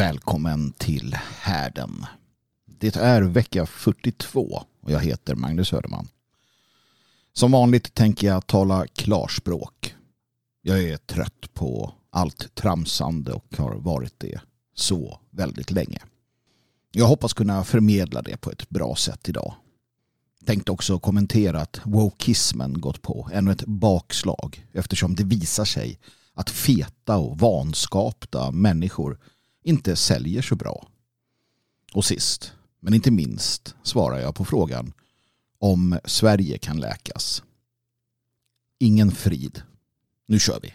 Välkommen till härden. Det är vecka 42 och jag heter Magnus Söderman. Som vanligt tänker jag tala klarspråk. Jag är trött på allt tramsande och har varit det så väldigt länge. Jag hoppas kunna förmedla det på ett bra sätt idag. Tänkte också kommentera att wokismen gått på ännu ett bakslag eftersom det visar sig att feta och vanskapta människor inte säljer så bra. Och sist, men inte minst, svarar jag på frågan om Sverige kan läkas. Ingen frid. Nu kör vi.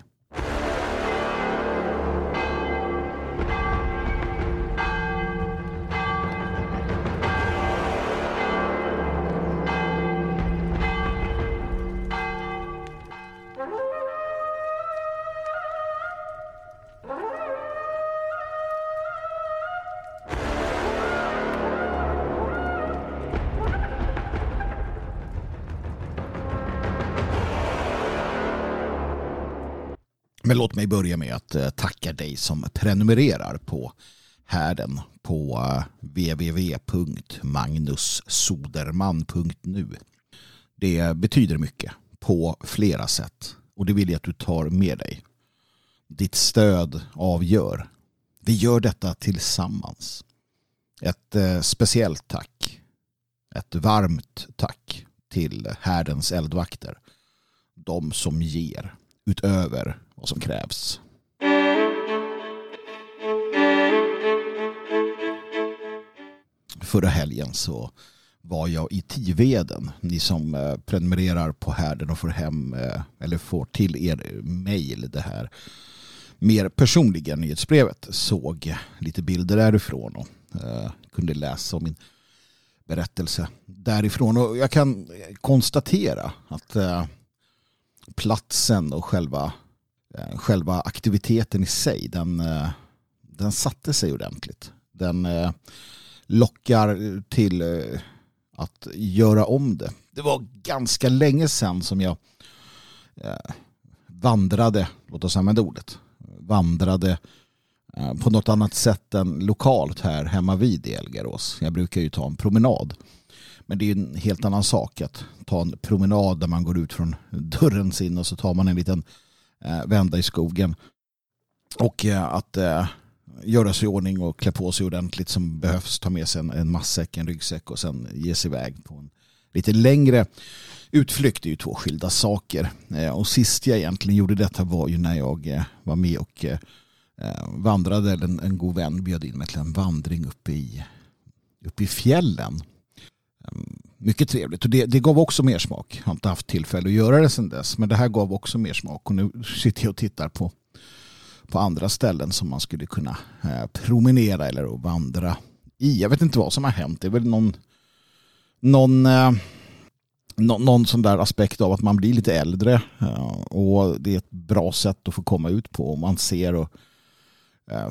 Låt mig börja med att eh, tacka dig som prenumererar på härden på eh, www.magnussoderman.nu. Det betyder mycket på flera sätt och det vill jag att du tar med dig. Ditt stöd avgör. Vi gör detta tillsammans. Ett eh, speciellt tack. Ett varmt tack till härdens eldvakter. De som ger utöver vad som krävs. Förra helgen så var jag i Tiveden. Ni som eh, prenumererar på härden och får hem eh, eller får till er mail det här mer personliga nyhetsbrevet såg lite bilder därifrån och eh, kunde läsa om min berättelse därifrån. Och jag kan konstatera att eh, platsen och själva Eh, själva aktiviteten i sig, den, eh, den satte sig ordentligt. Den eh, lockar till att göra om det. Det var ganska länge sedan som jag vandrade, låt oss använda ordet, vandrade på något annat sätt än lokalt här hemma vid Elgarås. Jag brukar ju ta en promenad. Men det är ju en helt annan sak att ta en promenad där man går ut från dörren sin och så tar man en liten Eh, vända i skogen. Och eh, att eh, göra sig i ordning och klä på sig ordentligt som behövs. Ta med sig en, en matsäck, en ryggsäck och sen ge sig iväg på en lite längre utflykt. är ju två skilda saker. Eh, och sist jag egentligen gjorde detta var ju när jag eh, var med och vandrade. Eller en, en god vän bjöd in mig till en vandring uppe i, uppe i fjällen. Ehm, mycket trevligt och det, det gav också mer smak. Jag har inte haft tillfälle att göra det sedan dess men det här gav också mer smak och nu sitter jag och tittar på, på andra ställen som man skulle kunna eh, promenera eller vandra i. Jag vet inte vad som har hänt. Det är väl någon någon, eh, någon, någon sån där aspekt av att man blir lite äldre eh, och det är ett bra sätt att få komma ut på om man ser och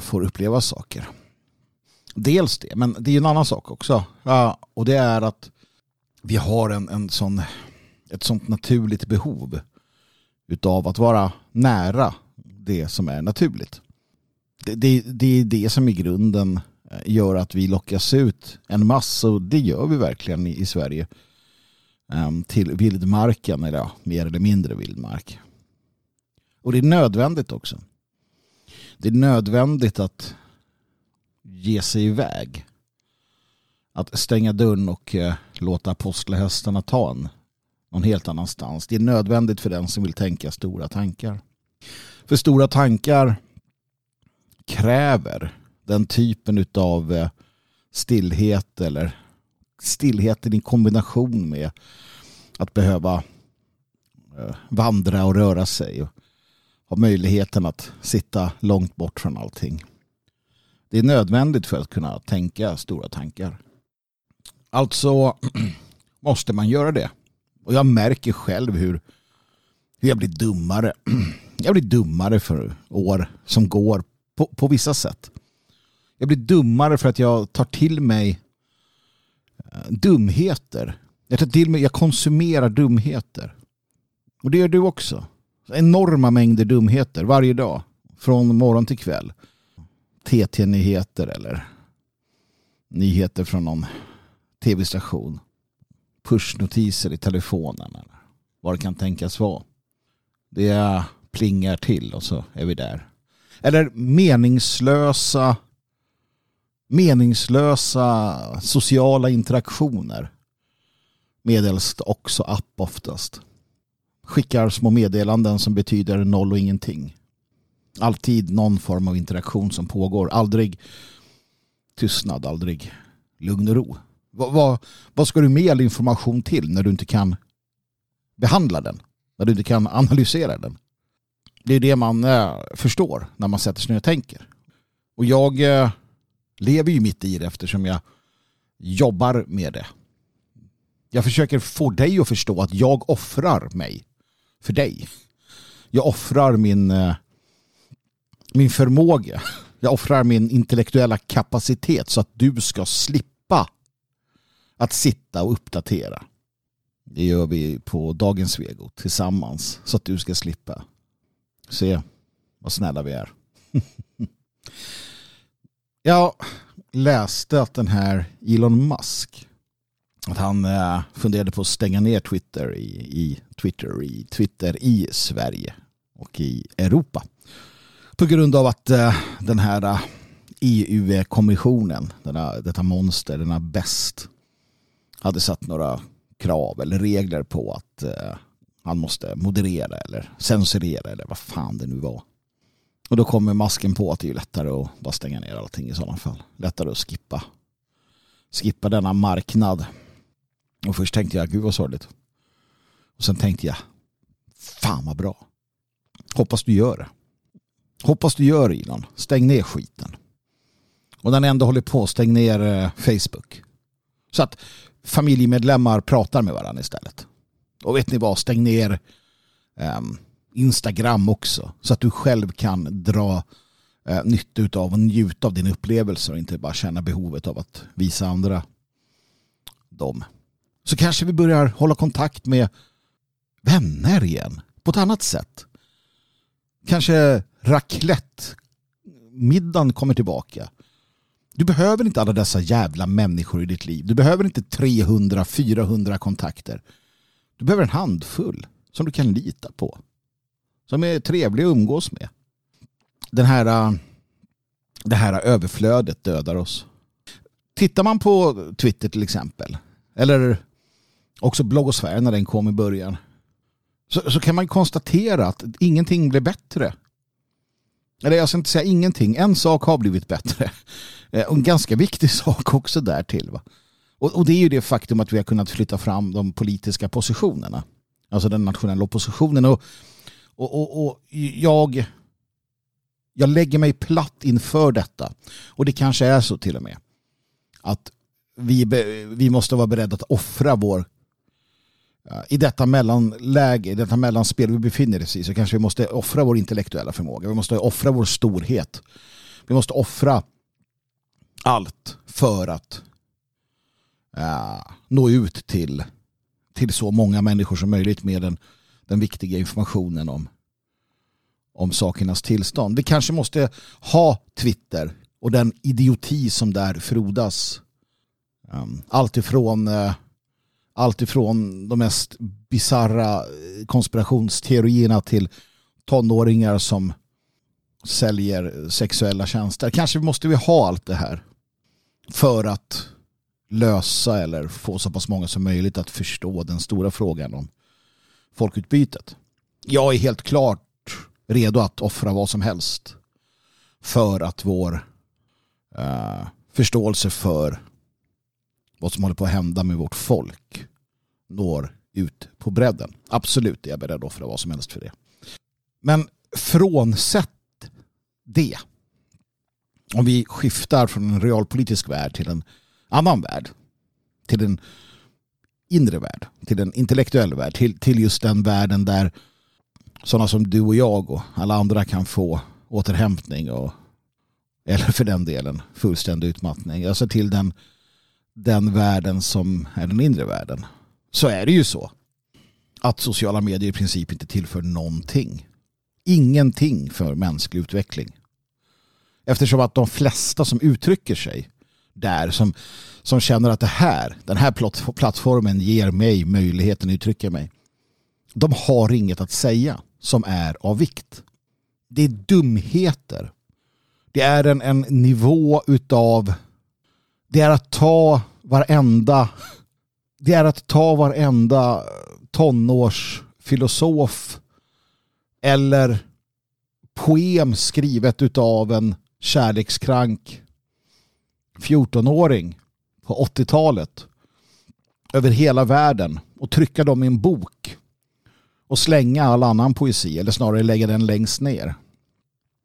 får uppleva saker. Dels det, men det är en annan sak också. Ja, och det är att vi har en, en sån, ett sånt naturligt behov utav att vara nära det som är naturligt. Det, det, det är det som i grunden eh, gör att vi lockas ut en massa och det gör vi verkligen i, i Sverige ehm, till vildmarken eller ja, mer eller mindre vildmark. Och det är nödvändigt också. Det är nödvändigt att ge sig iväg att stänga dörren och eh, låta apostlahästarna ta en någon helt annanstans. Det är nödvändigt för den som vill tänka stora tankar. För stora tankar kräver den typen av eh, stillhet eller stillheten i kombination med att behöva eh, vandra och röra sig och ha möjligheten att sitta långt bort från allting. Det är nödvändigt för att kunna tänka stora tankar. Alltså måste man göra det. Och jag märker själv hur, hur jag blir dummare. Jag blir dummare för år som går på, på vissa sätt. Jag blir dummare för att jag tar till mig eh, dumheter. Jag tar till mig, jag konsumerar dumheter. Och det gör du också. Enorma mängder dumheter varje dag. Från morgon till kväll. TT-nyheter eller nyheter från någon tv-station. Pushnotiser i telefonen eller vad det kan tänkas vara. Det plingar till och så är vi där. Eller meningslösa meningslösa sociala interaktioner medelst också app oftast. Skickar små meddelanden som betyder noll och ingenting. Alltid någon form av interaktion som pågår. Aldrig tystnad, aldrig lugn och ro. Vad, vad, vad ska du med all information till när du inte kan behandla den? När du inte kan analysera den? Det är det man eh, förstår när man sätter sig ner och tänker. Och jag eh, lever ju mitt i det eftersom jag jobbar med det. Jag försöker få dig att förstå att jag offrar mig för dig. Jag offrar min, eh, min förmåga. Jag offrar min intellektuella kapacitet så att du ska slippa att sitta och uppdatera. Det gör vi på dagens Vego tillsammans så att du ska slippa. Se vad snälla vi är. Jag läste att den här Elon Musk att han eh, funderade på att stänga ner Twitter i, i, Twitter, i Twitter i Sverige och i Europa. På grund av att eh, den här eh, EU-kommissionen, denna, detta monster, denna bäst, hade satt några krav eller regler på att eh, han måste moderera eller censurera eller vad fan det nu var. Och då kommer masken på att det är lättare att bara stänga ner allting i sådana fall. Lättare att skippa. Skippa denna marknad. Och först tänkte jag, gud vad sorgligt. Och sen tänkte jag, fan vad bra. Hoppas du gör det. Hoppas du gör det Elon. Stäng ner skiten. Och den ändå håller på, stäng ner eh, Facebook. Så att familjemedlemmar pratar med varandra istället. Och vet ni vad, stäng ner um, Instagram också. Så att du själv kan dra uh, nytta av och njuta av din upplevelse och inte bara känna behovet av att visa andra dem. Så kanske vi börjar hålla kontakt med vänner igen på ett annat sätt. Kanske raclette middagen kommer tillbaka. Du behöver inte alla dessa jävla människor i ditt liv. Du behöver inte 300-400 kontakter. Du behöver en handfull som du kan lita på. Som är trevlig att umgås med. Den här, äh, det här överflödet dödar oss. Tittar man på Twitter till exempel. Eller också bloggosfären när den kom i början. Så, så kan man konstatera att ingenting blev bättre. Eller jag ska inte säga ingenting. En sak har blivit bättre. Eh, och en ganska viktig sak också därtill. Va? Och, och det är ju det faktum att vi har kunnat flytta fram de politiska positionerna. Alltså den nationella oppositionen. Och, och, och, och jag, jag lägger mig platt inför detta. Och det kanske är så till och med. Att vi, vi måste vara beredda att offra vår eh, i detta mellanläge, i detta mellanspel vi befinner oss i så kanske vi måste offra vår intellektuella förmåga. Vi måste offra vår storhet. Vi måste offra allt för att uh, nå ut till, till så många människor som möjligt med den, den viktiga informationen om, om sakernas tillstånd. Vi kanske måste ha Twitter och den idioti som där frodas. Ehm, um, allt ifrån uh, eh, allt ifrån de mest bizarra eh, konspirationsteorierna till tonåringar som säljer sexuella tjänster. Kanske måste vi ha allt det här för att lösa eller få så pass många som möjligt att förstå den stora frågan om folkutbytet. Jag är helt klart redo att offra vad som helst för att vår eh, förståelse för vad som håller på att hända med vårt folk når ut på bredden. Absolut är jag beredd att offra vad som helst för det. Men frånsett det, om vi skiftar från en realpolitisk värld till en annan värld, till en inre värld, till en intellektuell värld, till, till just den världen där sådana som du och jag och alla andra kan få återhämtning och eller för den delen fullständig utmattning. Alltså till den den världen som är den inre världen så är det ju så att sociala medier i princip inte tillför någonting. Ingenting för mänsklig utveckling. Eftersom att de flesta som uttrycker sig där, som, som känner att det här, den här plattformen ger mig möjligheten att uttrycka mig. De har inget att säga som är av vikt. Det är dumheter. Det är en, en nivå utav det är att ta varenda det är att ta varenda tonårsfilosof eller poem skrivet utav en kärlekskrank 14-åring på 80-talet över hela världen och trycka dem i en bok och slänga all annan poesi eller snarare lägga den längst ner.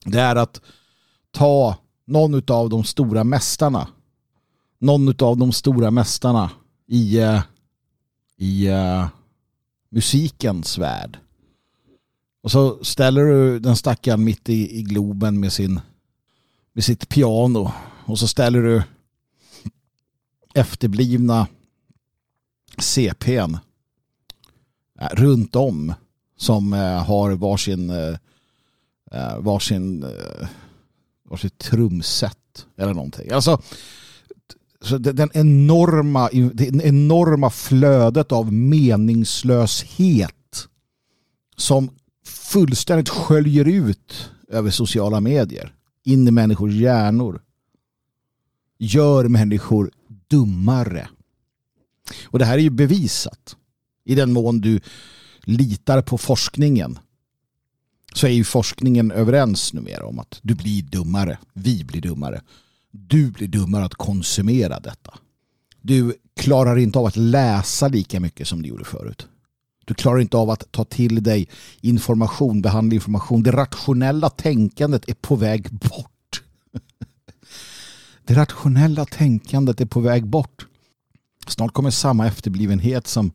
Det är att ta någon av de stora mästarna någon av de stora mästarna i, eh, i uh, musikens värld. Och så ställer du den stackaren mitt i, i Globen med, sin, vid sitt piano. Och så ställer du efterblivna CPn eh, runt om som eh, har varsin, eh, varsin, varsitt trumset eller någonting. Alltså så den enorma, det enorma flödet av meningslöshet som fullständigt sköljer ut över sociala medier in i människors hjärnor gör människor dummare. Och det här är ju bevisat. I den mån du litar på forskningen så är ju forskningen överens numera om att du blir dummare. Vi blir dummare du blir dummare att konsumera detta. Du klarar inte av att läsa lika mycket som du gjorde förut. Du klarar inte av att ta till dig information, behandla information. Det rationella tänkandet är på väg bort. Det rationella tänkandet är på väg bort. Snart kommer samma efterblivenhet som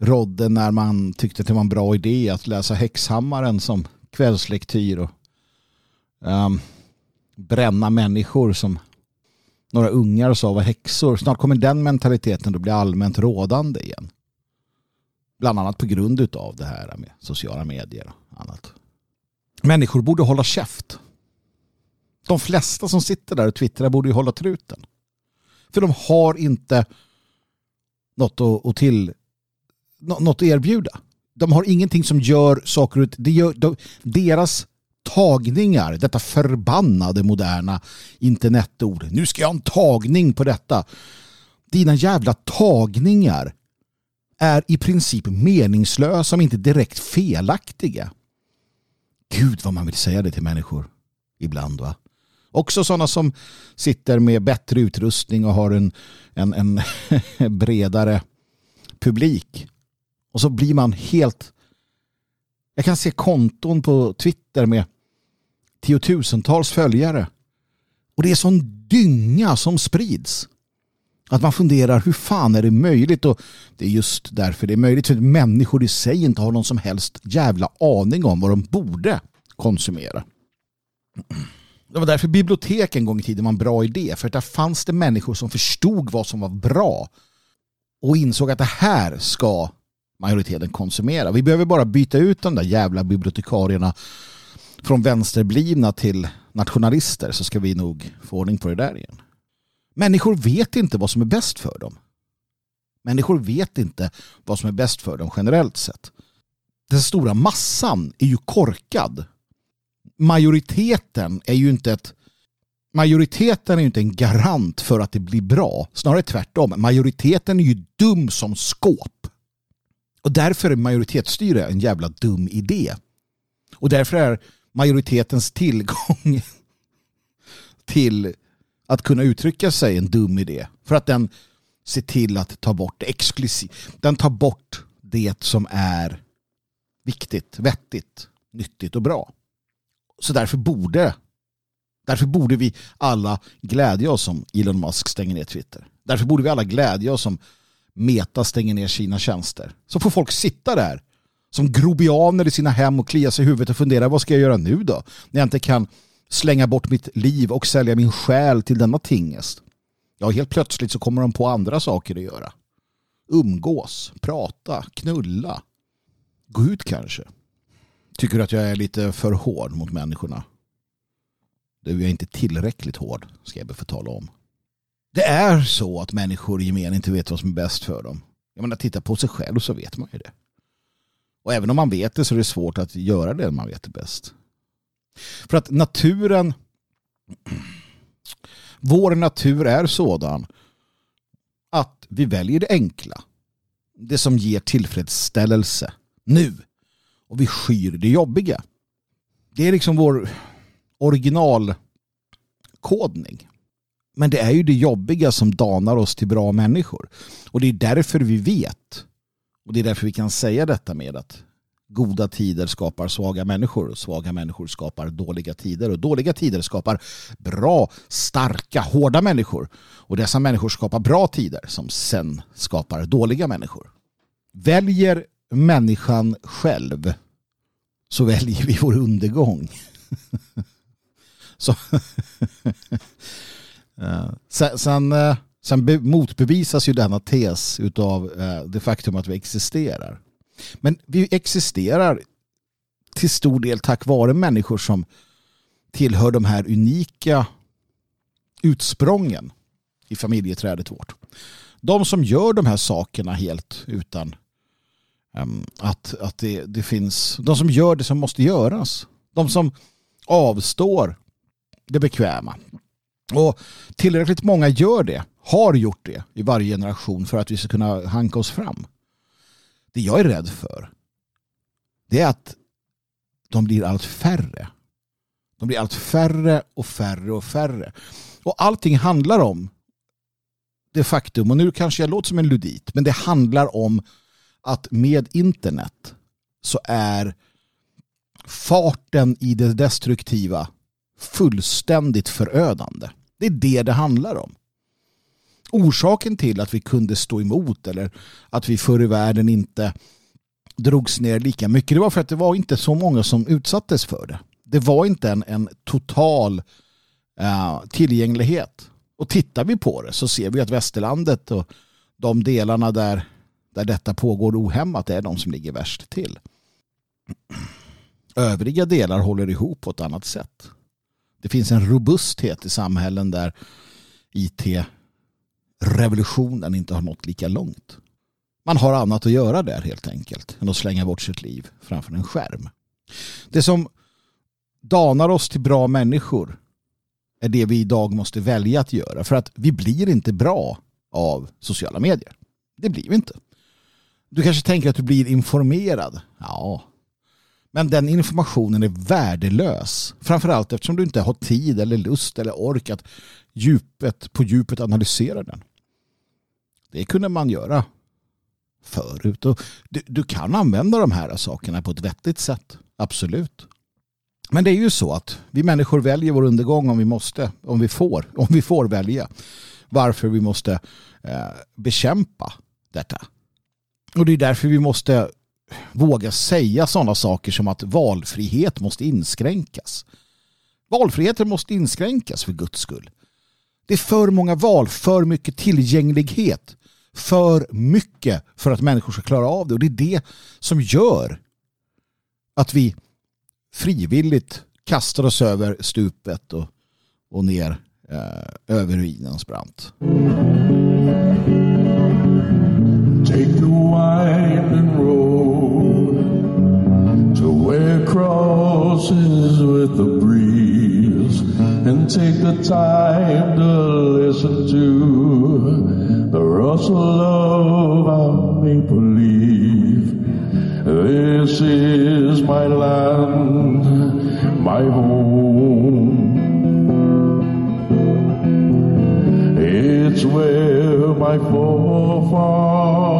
rådde när man tyckte att det var en bra idé att läsa Häxhammaren som kvällslektyr och um, bränna människor som några ungar sa var häxor. Snart kommer den mentaliteten att bli allmänt rådande igen. Bland annat på grund av det här med sociala medier och annat. Människor borde hålla käft. De flesta som sitter där och twittrar borde ju hålla truten. För de har inte något att, till, något att erbjuda. De har ingenting som gör saker ut. Det gör, de, deras tagningar, detta förbannade moderna internetord. Nu ska jag ha en tagning på detta. Dina jävla tagningar är i princip meningslösa om inte direkt felaktiga. Gud vad man vill säga det till människor ibland va. Också sådana som sitter med bättre utrustning och har en, en, en bredare publik. Och så blir man helt... Jag kan se konton på Twitter med tiotusentals följare. Och det är sån dynga som sprids. Att man funderar hur fan är det möjligt? Och det är just därför det är möjligt. För att människor i sig inte har någon som helst jävla aning om vad de borde konsumera. Det var därför bibliotek en gång i tiden var en bra idé. För att där fanns det människor som förstod vad som var bra. Och insåg att det här ska majoriteten konsumera. Vi behöver bara byta ut de där jävla bibliotekarierna från vänsterblivna till nationalister så ska vi nog få ordning på det där igen. Människor vet inte vad som är bäst för dem. Människor vet inte vad som är bäst för dem generellt sett. Den stora massan är ju korkad. Majoriteten är ju inte ett Majoriteten är ju inte en garant för att det blir bra. Snarare tvärtom. Majoriteten är ju dum som skåp. Och därför är majoritetsstyre en jävla dum idé. Och därför är majoritetens tillgång till att kunna uttrycka sig en dum idé. För att den ser till att ta bort det exklusiv. Den tar bort det som är viktigt, vettigt, nyttigt och bra. Så därför borde därför borde vi alla glädja oss om Elon Musk stänger ner Twitter. Därför borde vi alla glädja oss om Meta stänger ner sina tjänster. Så får folk sitta där som grobianer i sina hem och klia sig i huvudet och fundera vad ska jag göra nu då? När jag inte kan slänga bort mitt liv och sälja min själ till denna tingest. Ja, helt plötsligt så kommer de på andra saker att göra. Umgås, prata, knulla. Gå ut kanske. Tycker du att jag är lite för hård mot människorna? Du är inte tillräckligt hård, ska jag be få tala om. Det är så att människor i gemen inte vet vad som är bäst för dem. Jag menar, titta på sig själv så vet man ju det. Och även om man vet det så är det svårt att göra det man vet det bäst. För att naturen, vår natur är sådan att vi väljer det enkla. Det som ger tillfredsställelse nu. Och vi skyr det jobbiga. Det är liksom vår originalkodning. Men det är ju det jobbiga som danar oss till bra människor. Och det är därför vi vet. Och det är därför vi kan säga detta med att goda tider skapar svaga människor. Svaga människor skapar dåliga tider. Och dåliga tider skapar bra, starka, hårda människor. Och dessa människor skapar bra tider som sen skapar dåliga människor. Väljer människan själv så väljer vi vår undergång. så eh, sen, sen, eh, sen motbevisas ju denna tes av eh, det faktum att vi existerar. Men vi existerar till stor del tack vare människor som tillhör de här unika utsprången i familjeträdet vårt. De som gör de här sakerna helt utan um, att, att det, det finns, de som gör det som måste göras. De som avstår det bekväma. Och tillräckligt många gör det, har gjort det i varje generation för att vi ska kunna hanka oss fram. Det jag är rädd för det är att de blir allt färre. De blir allt färre och färre och färre. Och allting handlar om det faktum, och nu kanske jag låter som en ludit, men det handlar om att med internet så är farten i det destruktiva fullständigt förödande. Det är det det handlar om. Orsaken till att vi kunde stå emot eller att vi förr i världen inte drogs ner lika mycket det var för att det var inte så många som utsattes för det. Det var inte en, en total uh, tillgänglighet. Och tittar vi på det så ser vi att västerlandet och de delarna där, där detta pågår ohämmat är de som ligger värst till. Övriga delar håller ihop på ett annat sätt. Det finns en robusthet i samhällen där IT revolutionen inte har nått lika långt. Man har annat att göra där helt enkelt än att slänga bort sitt liv framför en skärm. Det som danar oss till bra människor är det vi idag måste välja att göra. För att vi blir inte bra av sociala medier. Det blir vi inte. Du kanske tänker att du blir informerad. Ja, men den informationen är värdelös. Framförallt eftersom du inte har tid eller lust eller ork att djupet, på djupet analysera den. Det kunde man göra förut. Och du, du kan använda de här sakerna på ett vettigt sätt. Absolut. Men det är ju så att vi människor väljer vår undergång om vi måste, om vi får, om vi får välja. Varför vi måste eh, bekämpa detta. Och det är därför vi måste våga säga sådana saker som att valfrihet måste inskränkas. Valfriheten måste inskränkas för guds skull. Det är för många val, för mycket tillgänglighet, för mycket för att människor ska klara av det. Och det är det som gör att vi frivilligt kastar oss över stupet och, och ner eh, över ruinens brant. Take the winding road to where crosses with the breeze and take the time to listen to the rustle of our maple leaf. This is my land, my home. It's where my forefathers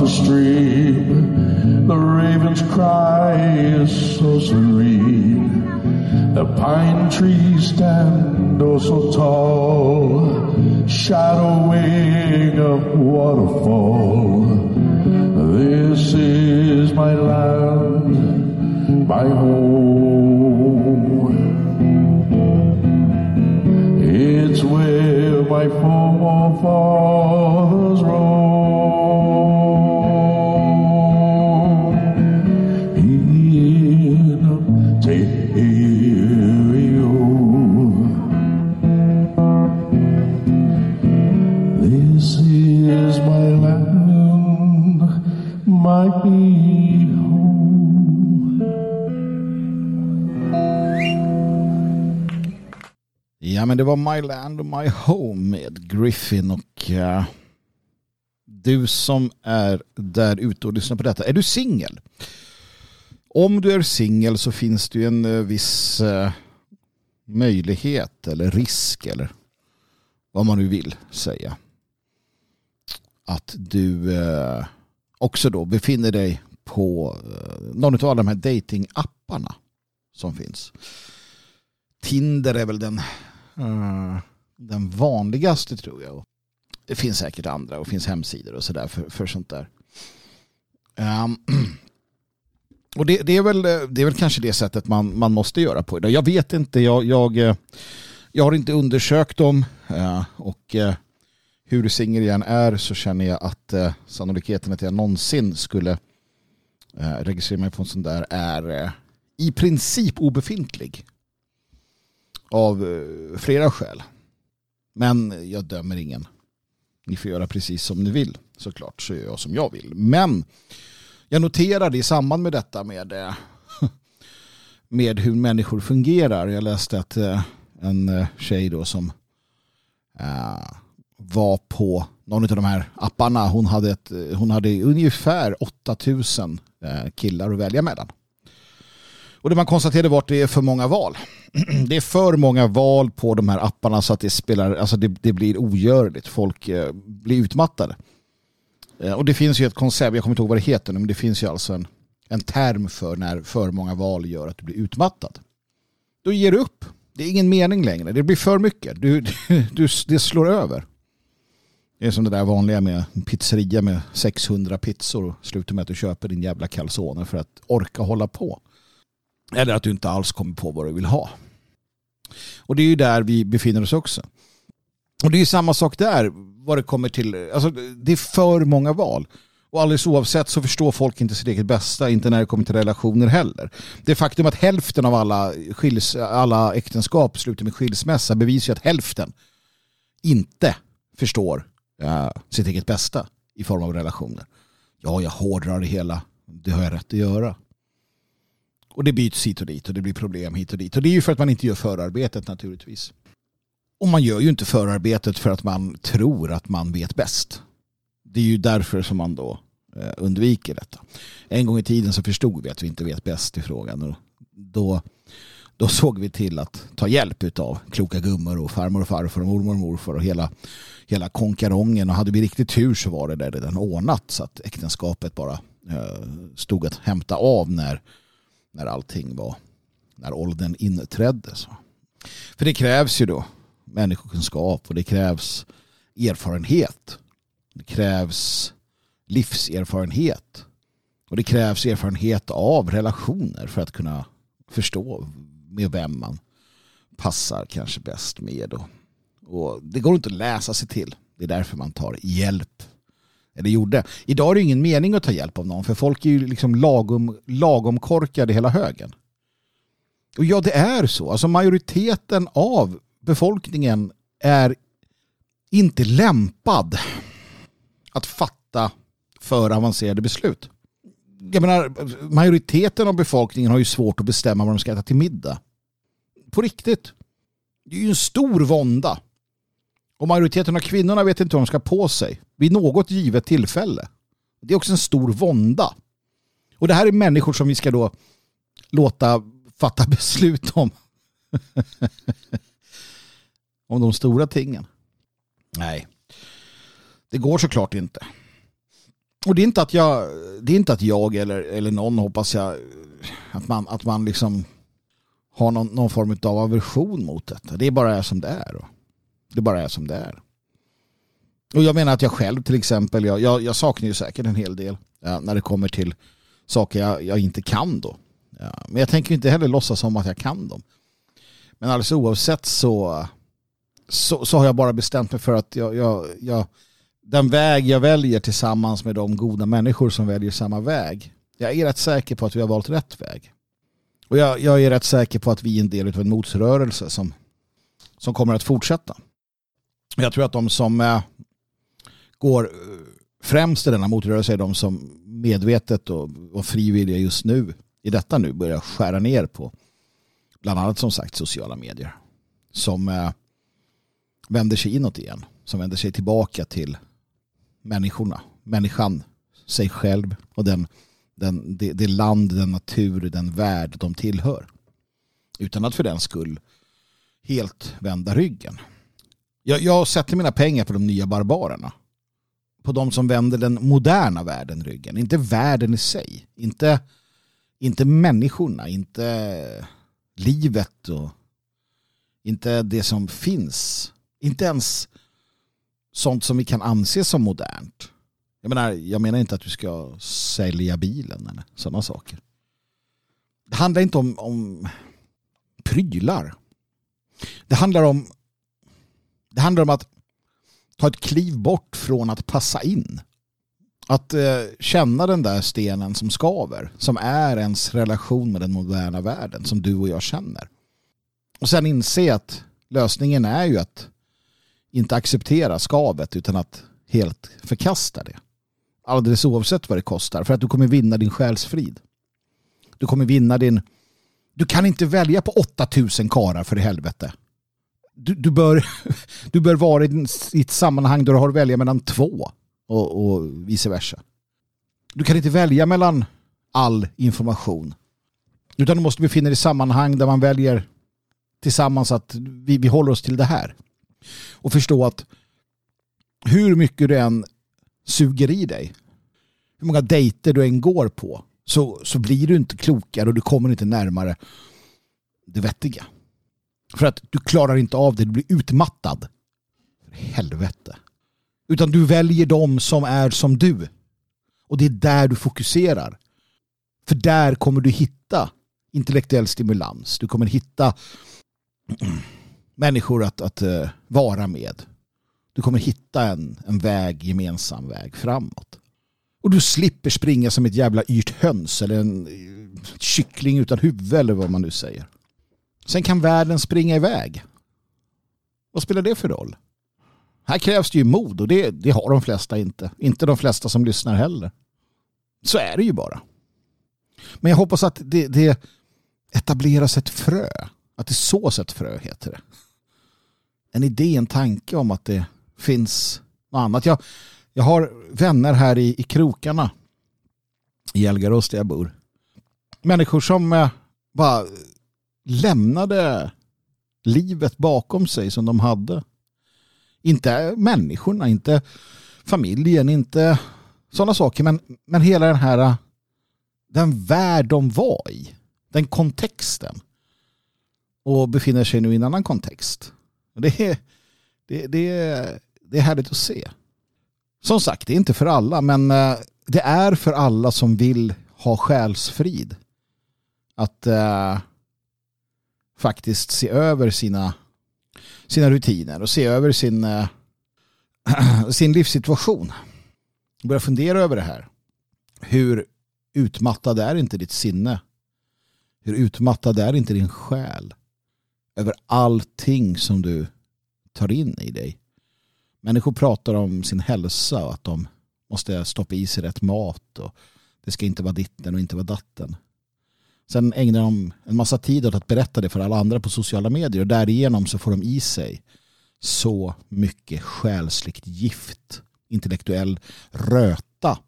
the stream. The raven's cry is so serene. The pine trees stand oh so tall, shadowing a waterfall. This is my land, my home. It's where my forefathers men det var My Land och My Home med Griffin och uh, du som är där ute och lyssnar på detta, är du singel? Om du är singel så finns det ju en uh, viss uh, möjlighet eller risk eller vad man nu vill säga. Att du också då befinner dig på någon av de här datingapparna som finns. Tinder är väl den, Eh, den vanligaste tror jag. Det finns säkert andra och finns hemsidor och sådär för, för sånt där. Um, och det, det, är väl, det är väl kanske det sättet man, man måste göra på idag. Jag vet inte, jag, jag, eh, jag har inte undersökt dem eh, och hur singel jag än är så känner jag att sannolikheten att jag någonsin skulle registrera mig på en sån där är i princip obefintlig. Av eh, flera skäl. Men jag dömer ingen. Ni får göra precis som ni vill. Såklart så gör jag som jag vill. Men jag noterade i samband med detta med, eh, med hur människor fungerar. Jag läste att eh, en tjej då som var på någon av de här apparna. Hon hade, ett, hon hade ungefär 8000 killar att välja mellan. Och det man konstaterade var att det är för många val. Det är för många val på de här apparna så att det spelar, alltså det, det blir ogörligt. Folk eh, blir utmattade. Eh, och det finns ju ett koncept, jag kommer inte ihåg vad det heter nu, men det finns ju alltså en, en term för när för många val gör att du blir utmattad. Då ger du upp. Det är ingen mening längre. Det blir för mycket. Du, du, det slår över. Det är som det där vanliga med en pizzeria med 600 pizzor och slutar med att du köper din jävla calzone för att orka hålla på. Eller att du inte alls kommer på vad du vill ha. Och det är ju där vi befinner oss också. Och det är ju samma sak där vad det kommer till. Alltså, det är för många val. Och alldeles oavsett så förstår folk inte sitt eget bästa, inte när det kommer till relationer heller. Det faktum att hälften av alla, skils, alla äktenskap slutar med skilsmässa bevisar ju att hälften inte förstår ja. sitt eget bästa i form av relationer. Ja, jag hårdrar det hela. Det har jag rätt att göra. Och det byts hit och dit och det blir problem hit och dit. Och det är ju för att man inte gör förarbetet naturligtvis. Och man gör ju inte förarbetet för att man tror att man vet bäst. Det är ju därför som man då eh, undviker detta. En gång i tiden så förstod vi att vi inte vet bäst i frågan. Och då, då såg vi till att ta hjälp av kloka gummor och farmor och farfar och mormor och morfar och hela, hela konkarongen. Och hade vi riktigt tur så var det där redan ordnat så att äktenskapet bara eh, stod att hämta av när när allting var, när åldern inträdde. Så. För det krävs ju då människokunskap och det krävs erfarenhet. Det krävs livserfarenhet. Och det krävs erfarenhet av relationer för att kunna förstå med vem man passar kanske bäst med. Och, och det går inte att läsa sig till. Det är därför man tar hjälp Eh, eller gjorde. Idag är det ingen mening att ta hjälp av någon för folk är ju liksom lagom, lagom korkade hela högen. Och ja, det är så. Alltså majoriteten av befolkningen är inte lämpad att fatta för avancerade beslut. Jag menar, majoriteten av befolkningen har ju svårt att bestämma vad de ska äta till middag. På riktigt. Det är ju en stor vånda. Och majoriteten av kvinnorna vet inte vad de ska på sig vid något givet tillfälle. Det är också en stor vånda. Och det här är människor som vi ska då låta fatta beslut om. om de stora tingen. Nej, det går såklart inte. Och det är inte att jag, det är inte att jag eller, eller någon hoppas jag att man, att man liksom har någon, någon form av aversion mot detta. Det är bara som det är. Det bara är som det är. Och jag menar att jag själv till exempel, jag, jag, jag saknar ju säkert en hel del ja, när det kommer till saker jag, jag inte kan då. Ja, men jag tänker inte heller låtsas som att jag kan dem. Men alldeles oavsett så, så, så har jag bara bestämt mig för att jag, jag, jag, den väg jag väljer tillsammans med de goda människor som väljer samma väg. Jag är rätt säker på att vi har valt rätt väg. Och jag, jag är rätt säker på att vi är en del av en motrörelse som, som kommer att fortsätta. Jag tror att de som eh, går eh, främst i denna motrörelse är de som medvetet och, och frivilliga just nu i detta nu börjar skära ner på bland annat som sagt sociala medier. Som eh, vänder sig inåt igen. Som vänder sig tillbaka till människorna. Människan sig själv och den, den, det, det land, den natur, den värld de tillhör. Utan att för den skull helt vända ryggen. Jag, jag sätter mina pengar på de nya barbarerna. På de som vänder den moderna världen ryggen. Inte världen i sig. Inte, inte människorna. Inte livet och inte det som finns. Inte ens sånt som vi kan anse som modernt. Jag menar, jag menar inte att du ska sälja bilen eller sådana saker. Det handlar inte om, om prylar. Det handlar om det handlar om att ta ett kliv bort från att passa in. Att eh, känna den där stenen som skaver, som är ens relation med den moderna världen, som du och jag känner. Och sen inse att lösningen är ju att inte acceptera skavet utan att helt förkasta det. Alldeles oavsett vad det kostar. För att du kommer vinna din själsfrid. Du kommer vinna din... Du kan inte välja på 8000 karar för i helvete du, du, bör, du bör vara i ett sammanhang där du har att välja mellan två och, och vice versa. Du kan inte välja mellan all information. Utan du måste befinna dig i sammanhang där man väljer tillsammans att vi, vi håller oss till det här. Och förstå att hur mycket du än suger i dig, hur många dejter du än går på, så, så blir du inte klokare och du kommer inte närmare det vettiga. För att du klarar inte av det, du blir utmattad. Helvete. Utan du väljer de som är som du. Och det är där du fokuserar. För där kommer du hitta intellektuell stimulans. Du kommer hitta människor att, att uh, vara med. Du kommer hitta en, en väg, gemensam väg framåt. Och du slipper springa som ett jävla yrt höns eller en eh, kyckling utan huvud eller vad man nu säger. Sen kan världen springa iväg. Vad spelar det för roll? Här krävs det ju mod och det, det har de flesta inte. Inte de flesta som lyssnar heller. Så är det ju bara. Men jag hoppas att det, det etableras ett frö. Att det sås ett frö heter det. En idé, en tanke om att det finns något annat. Jag, jag har vänner här i, i krokarna i Elgarås där jag bor. Människor som eh, bara lämnade livet bakom sig som de hade. Inte människorna, inte familjen, inte sådana saker. Men, men hela den här den värld de var i. Den kontexten. Och befinner sig nu i en annan kontext. Det är, det, det, det är härligt att se. Som sagt, det är inte för alla, men eh, det är för alla som vill ha själsfrid. Att uh, faktiskt se över sina, sina rutiner och se över sin, äh, sin livssituation. Börja fundera över det här. Hur utmattad är inte ditt sinne? Hur utmattad är inte din själ över allting som du tar in i dig? Människor pratar om sin hälsa och att de måste stoppa i sig rätt mat och det ska inte vara ditten och inte vara datten. Sen ägnar de en massa tid åt att berätta det för alla andra på sociala medier och därigenom så får de i sig så mycket själsligt gift, intellektuell röta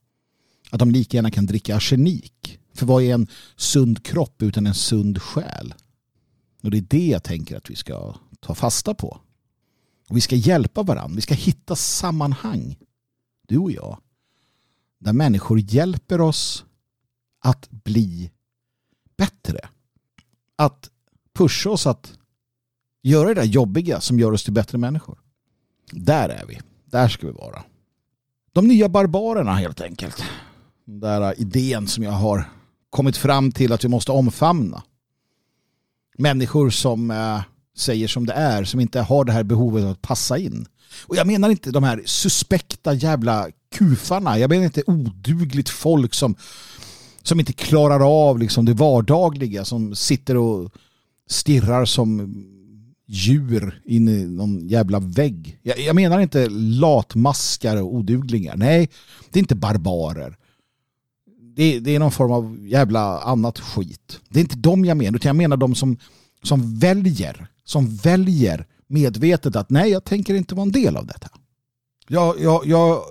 att de lika gärna kan dricka arsenik. För vad är en sund kropp utan en sund själ? Och det är det jag tänker att vi ska ta fasta på. Och vi ska hjälpa varandra. Vi ska hitta sammanhang. Du och jag. Där människor hjälper oss att bli bättre. Att pusha oss att göra det där jobbiga som gör oss till bättre människor. Där är vi. Där ska vi vara. De nya barbarerna helt enkelt. Den där idén som jag har kommit fram till att vi måste omfamna. Människor som eh, säger som det är, som inte har det här behovet att passa in. Och jag menar inte de här suspekta jävla kufarna. Jag menar inte odugligt folk som, som inte klarar av liksom det vardagliga, som sitter och stirrar som djur in i någon jävla vägg. Jag, jag menar inte latmaskar och oduglingar. Nej, det är inte barbarer. Det, det, är någon form av jävla annat skit. Det är inte de jag menar, utan jag menar de som, som väljer, som väljer medvetet att nej, jag tänker inte vara en del av detta. Jag, jag, jag,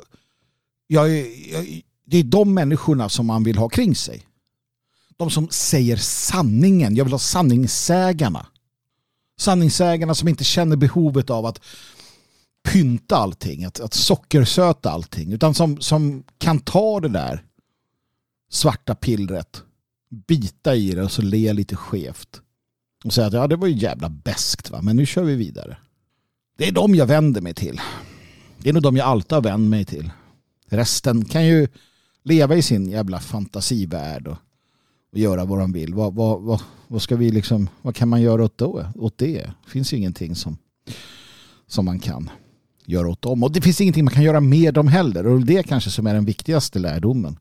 jag, jag, det är de människorna som man vill ha kring sig. De som säger sanningen. Jag vill ha sanningssägarna. Sanningssägarna som inte känner behovet av att pynta allting, att, att sockersöta allting, utan som, som kan ta det där svarta pillret, bita i det och så le lite skevt. Och säga att ja, det var ju jävla bäst va, men nu kör vi vidare. Det är de jag vänder mig till. Det är nog de jag alltid har vänt mig till. Resten kan ju leva i sin jävla fantasivärld och, och göra vad de vill. Vad, vad, vad, vad, ska vi liksom, vad kan man göra åt, då, åt det? Det finns ju ingenting som, som man kan göra åt dem. Och det finns ingenting man kan göra med dem heller. Och det är kanske som är den viktigaste lärdomen.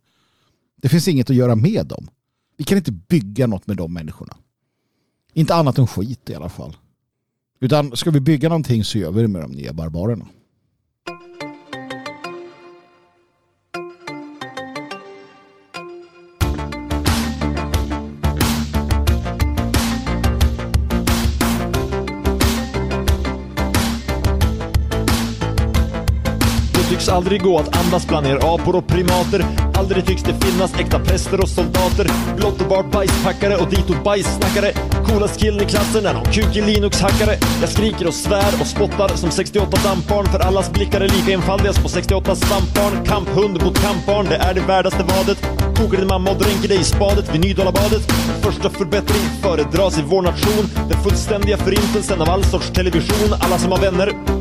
Det finns inget att göra med dem. Vi kan inte bygga något med de människorna. Inte annat än skit i alla fall. Utan ska vi bygga någonting så gör vi det med de nya barbarerna. Aldrig gå att andas bland er apor och primater. Aldrig tycks det finnas äkta präster och soldater. Blott och bart bajspackare och ditåt bajssnackare. Coolast killen i klassen är någon kukig Linux-hackare. Jag skriker och svär och spottar som 68 dampbarn. För allas blickar är lika enfaldiga på 68 stampbarn. Kamphund mot kampbarn, det är det värdaste vadet. Kokar din mamma och dränker dig i spadet vid Nydalabadet. Första förbättring föredras i vår nation. Den fullständiga förintelsen av all sorts television. Alla som har vänner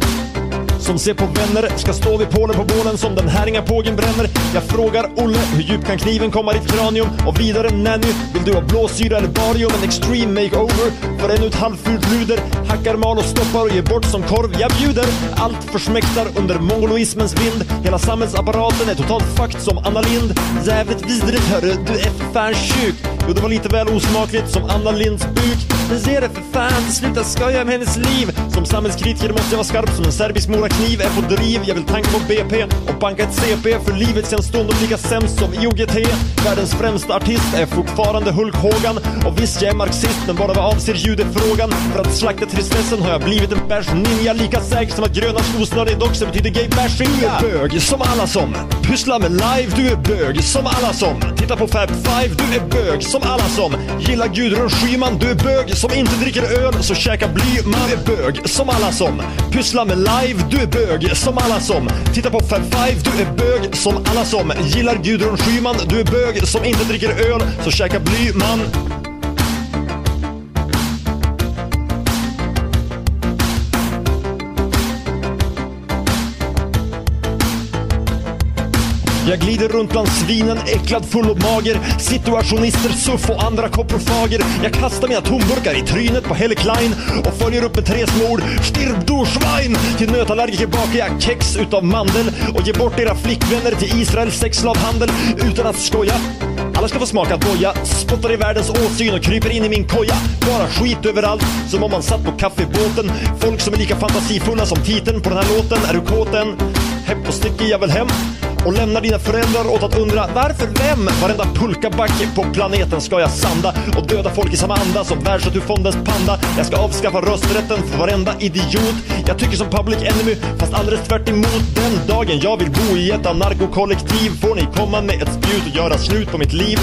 som ser på vänner ska stå vid pålen på bålen som den här inga pågen bränner. Jag frågar Olle, hur djup kan kniven komma ditt kranium? Och vidare Nanny, vill du ha blåsyra eller barium? En extreme makeover för ännu ett halvfult luder. Hackar, mal och stoppar och ger bort som korv. Jag bjuder. Allt försmäktar under mongoloismens vind. Hela samhällsapparaten är totalt fucked som Anna Lind. Jävligt vidrigt hörru, du är för fan sjuk. Jo, det var lite väl osmakligt som Anna Linds buk. Men se det för fan, sluta skoja med hennes liv. Som samhällskritiker måste jag vara skarp som en serbisk morakniv. Är på driv, jag vill tanka på BP och banka ett CP. För livet känns stundom lika sämst som IOGT. Världens främsta artist är fortfarande Hulk Hogan. Och visst, jag är marxist, men bara vad avser judefrågan. För att slakta tristessen har jag blivit en bärs ninja. Lika säker som att gröna skosnöriga doxer betyder gay bashing. Du är bög, som alla som pysslar med live. Du är bög, som alla som tittar på Fab Five. Du är bög, som som alla som gillar Gudrun Schyman. Du är bög, som inte dricker öl, så käka bly. Man är bög, som alla som pysslar med live. Du är bög, som alla som tittar på Fab Five. Du är bög, som alla som gillar Gudrun Schyman. Du är bög, som inte dricker öl, så käka bly. Man Jag glider runt bland svinen, äcklad, full och mager. Situationister, suff och andra koprofager. Jag kastar mina tomburkar i trynet på Helle Klein och följer upp med tre små ord. Stirb du Schwein! Till nötallergiker bakar jag kex utav mandel och ger bort era flickvänner till Israels sexslavhandel utan att skoja. Alla ska få smaka doja, spottar i världens åsyn och kryper in i min koja. Bara skit överallt, som om man satt på kaffebåten. Folk som är lika fantasifulla som titeln på den här låten. Är du kåten? Hepp och sticker jag väl hem och lämnar dina föräldrar åt att undra varför vem? Varenda pulkabacke på planeten ska jag sanda och döda folk i samma anda som Världsnaturfondens panda. Jag ska avskaffa rösträtten för varenda idiot. Jag tycker som Public Enemy, fast alldeles tvärt emot. Den dagen jag vill bo i ett anarkokollektiv får ni komma med ett spjut och göra slut på mitt liv.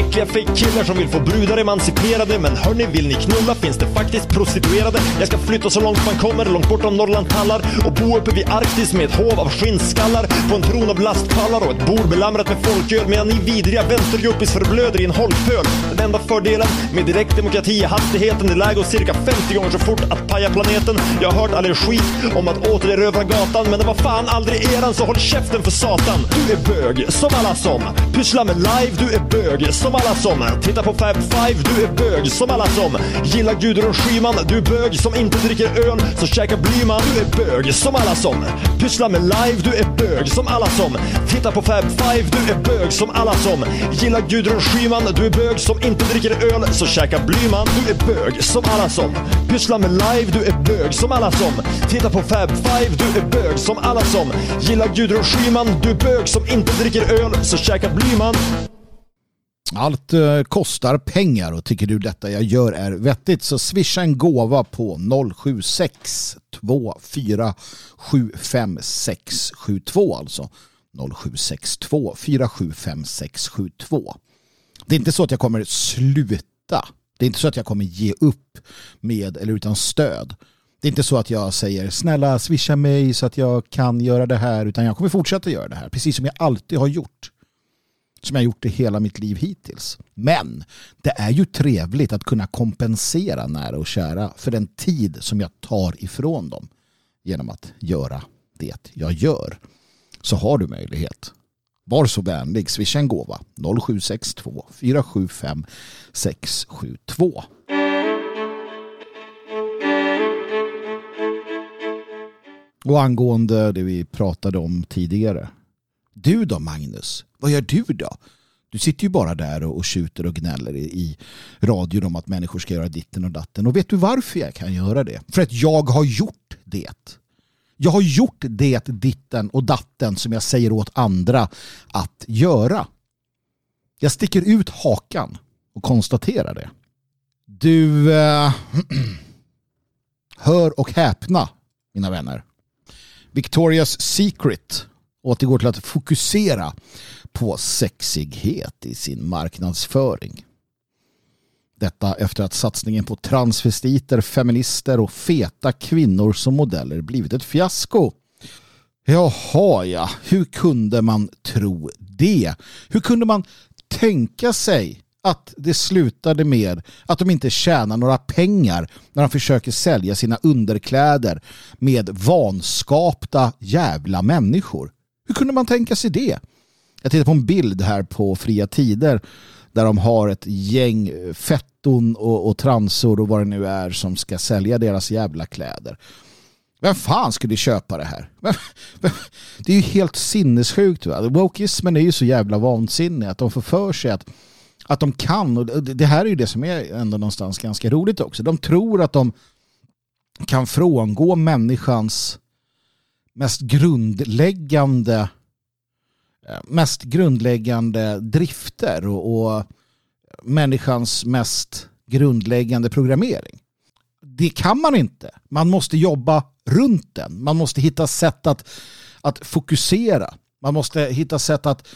Äckliga fejkkillar som vill få brudar emanciperade. Men hörni, vill ni knulla finns det faktiskt prostituerade. Jag ska flytta så långt man kommer, långt bortom Norrland tallar Och bo uppe vid Arktis med ett hov av skinnskallar. På en tron av lastpallar och ett bord belamrat med folköl. Medan ni vidriga vänsterjuppis förblöder i en holkpöl. Den enda fördelen med direktdemokrati är hastigheten. Det lär gå cirka 50 gånger så fort att paja planeten. Jag har hört all er skit om att återerövra gatan Men det var fan aldrig eran så håll käften för satan. Du är bög, som alla som. Pysslar med live, du är bög som alla som. Tittar på Fab Five, du är bög som alla som. Gillar Gudrun Schyman, du är bög som inte dricker öl så käkar Blyman, du är bög som alla som. Pysslar med live, du är bög som alla som. Tittar på Fab Five, du är bög som alla som. Gillar Gudrun Schyman, du är bög som inte dricker dricker öl så käkar Blyman, du är bög som alla som. Pysslar med live, du är bög som alla som. Tittar på Fab Five, du är bög som alla som. Gillar Gudrun Schyman, du är bög som inte dricker öl så käkar Blyman. Allt eh, kostar pengar och tycker du detta jag gör är vettigt så swisha en gåva på 076 24 75672 alltså 0762 475672. Det är inte så att jag kommer sluta. Det är inte så att jag kommer ge upp med eller utan stöd. Det är inte så att jag säger snälla swisha mig så att jag kan göra det här utan jag kommer fortsätta göra det här precis som jag alltid har gjort som jag gjort i hela mitt liv hittills. Men det är ju trevligt att kunna kompensera nära och kära för den tid som jag tar ifrån dem genom att göra det jag gör. Så har du möjlighet. Var så vänlig, swisha en gåva 0762 475 672. Och angående det vi pratade om tidigare du då Magnus? Vad gör du då? Du sitter ju bara där och tjuter och gnäller i, i radion om att människor ska göra ditten och datten. Och vet du varför jag kan göra det? För att jag har gjort det. Jag har gjort det ditten och datten som jag säger åt andra att göra. Jag sticker ut hakan och konstaterar det. Du, äh, hör och häpna mina vänner. Victoria's Secret återgår till att fokusera på sexighet i sin marknadsföring. Detta efter att satsningen på transvestiter, feminister och feta kvinnor som modeller blivit ett fiasko. Jaha ja, hur kunde man tro det? Hur kunde man tänka sig att det slutade med att de inte tjänar några pengar när de försöker sälja sina underkläder med vanskapta jävla människor? Hur kunde man tänka sig det? Jag tittar på en bild här på fria tider där de har ett gäng eh, fetton och, och transor och vad det nu är som ska sälja deras jävla kläder. Vem fan skulle köpa det här? Det är ju helt sinnessjukt. Va? Wokeismen är ju så jävla vansinnig att de får för sig att, att de kan. Och det här är ju det som är ändå någonstans ganska roligt också. De tror att de kan frångå människans mest grundläggande eh, mest grundläggande drifter och, och människans mest grundläggande programmering. Det kan man inte. Man måste jobba runt den. Man måste hitta sätt att, att fokusera. Man måste hitta sätt att,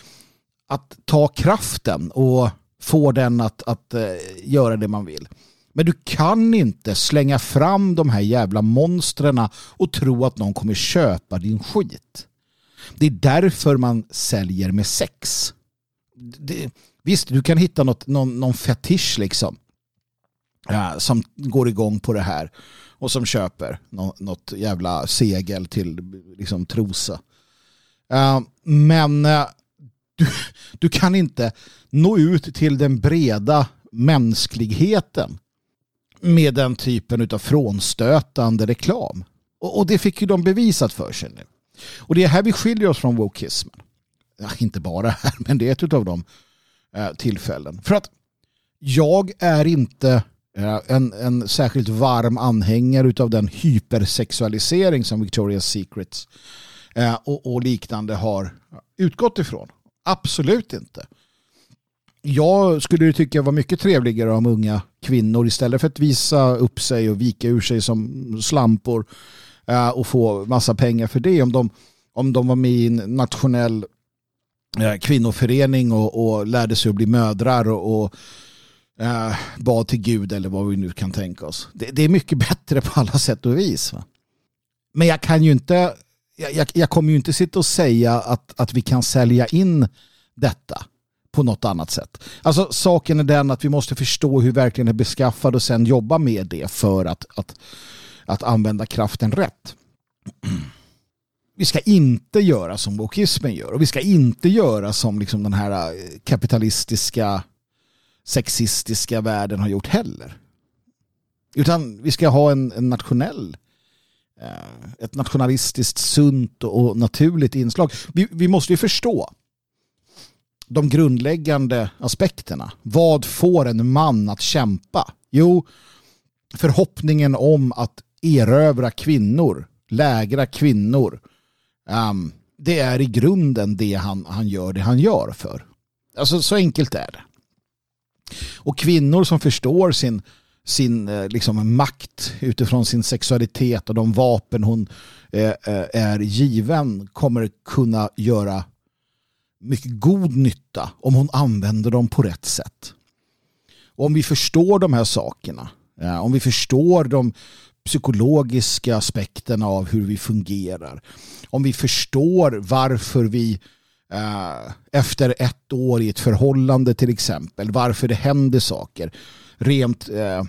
att ta kraften och få den att, att uh, göra det man vill. Men du kan inte slänga fram de här jävla monstren och tro att någon kommer köpa din skit. Det är därför man säljer med sex. Det, visst, du kan hitta något, någon, någon fetisch liksom. Ja, som går igång på det här. Och som köper något, något jävla segel till liksom trosa. Uh, men uh, du, du kan inte nå ut till den breda mänskligheten med den typen av frånstötande reklam. Och, och, det fick ju de bevisat för sig nu. Och det är här vi skiljer oss från wokismen. Ja, inte bara här, men det är ett av de eh, tillfällen. För att jag är inte eh, en, en särskilt varm anhängare av den hypersexualisering som Victoria's Secrets eh, och, och liknande har utgått ifrån. Absolut inte. Jag skulle tycka det var mycket trevligare om unga kvinnor istället för att visa upp sig och vika ur sig som slampor Eh, och få massa pengar för det. Om de, om de var med i en nationell eh, kvinnoförening och, och lärde sig att bli mödrar och, och eh, bad till Gud eller vad vi nu kan tänka oss. Det, det är mycket bättre på alla sätt och vis. Va? Men jag kan ju inte jag, jag, kommer ju inte sitta och säga att, att vi kan sälja in detta på något annat sätt. Alltså saken är den att vi måste förstå hur verkligen är beskaffad och sen jobba med det för att, att, att använda kraften rätt. Vi ska inte göra som wokismen gör och vi ska inte göra som liksom den här eh, kapitalistiska sexistiska världen har gjort heller. Utan vi ska ha en, en nationell eh, ett nationalistiskt sunt och naturligt inslag. Vi, vi måste ju förstå de grundläggande aspekterna. Vad får en man att kämpa? Jo, förhoppningen om att erövra kvinnor, lägra kvinnor. Um, det är i grunden det han, han gör det han gör för. Alltså så enkelt är det. Och kvinnor som förstår sin, sin eh, liksom, makt utifrån sin sexualitet och de vapen hon eh, eh, är given kommer kunna göra mycket god nytta om hon använder dem på rätt sätt. Och om vi förstår de här sakerna, eh, om vi förstår de psykologiska aspekterna av hur vi fungerar, om vi förstår varför vi eh, efter ett år i ett förhållande till exempel, varför det händer saker, rent, eh,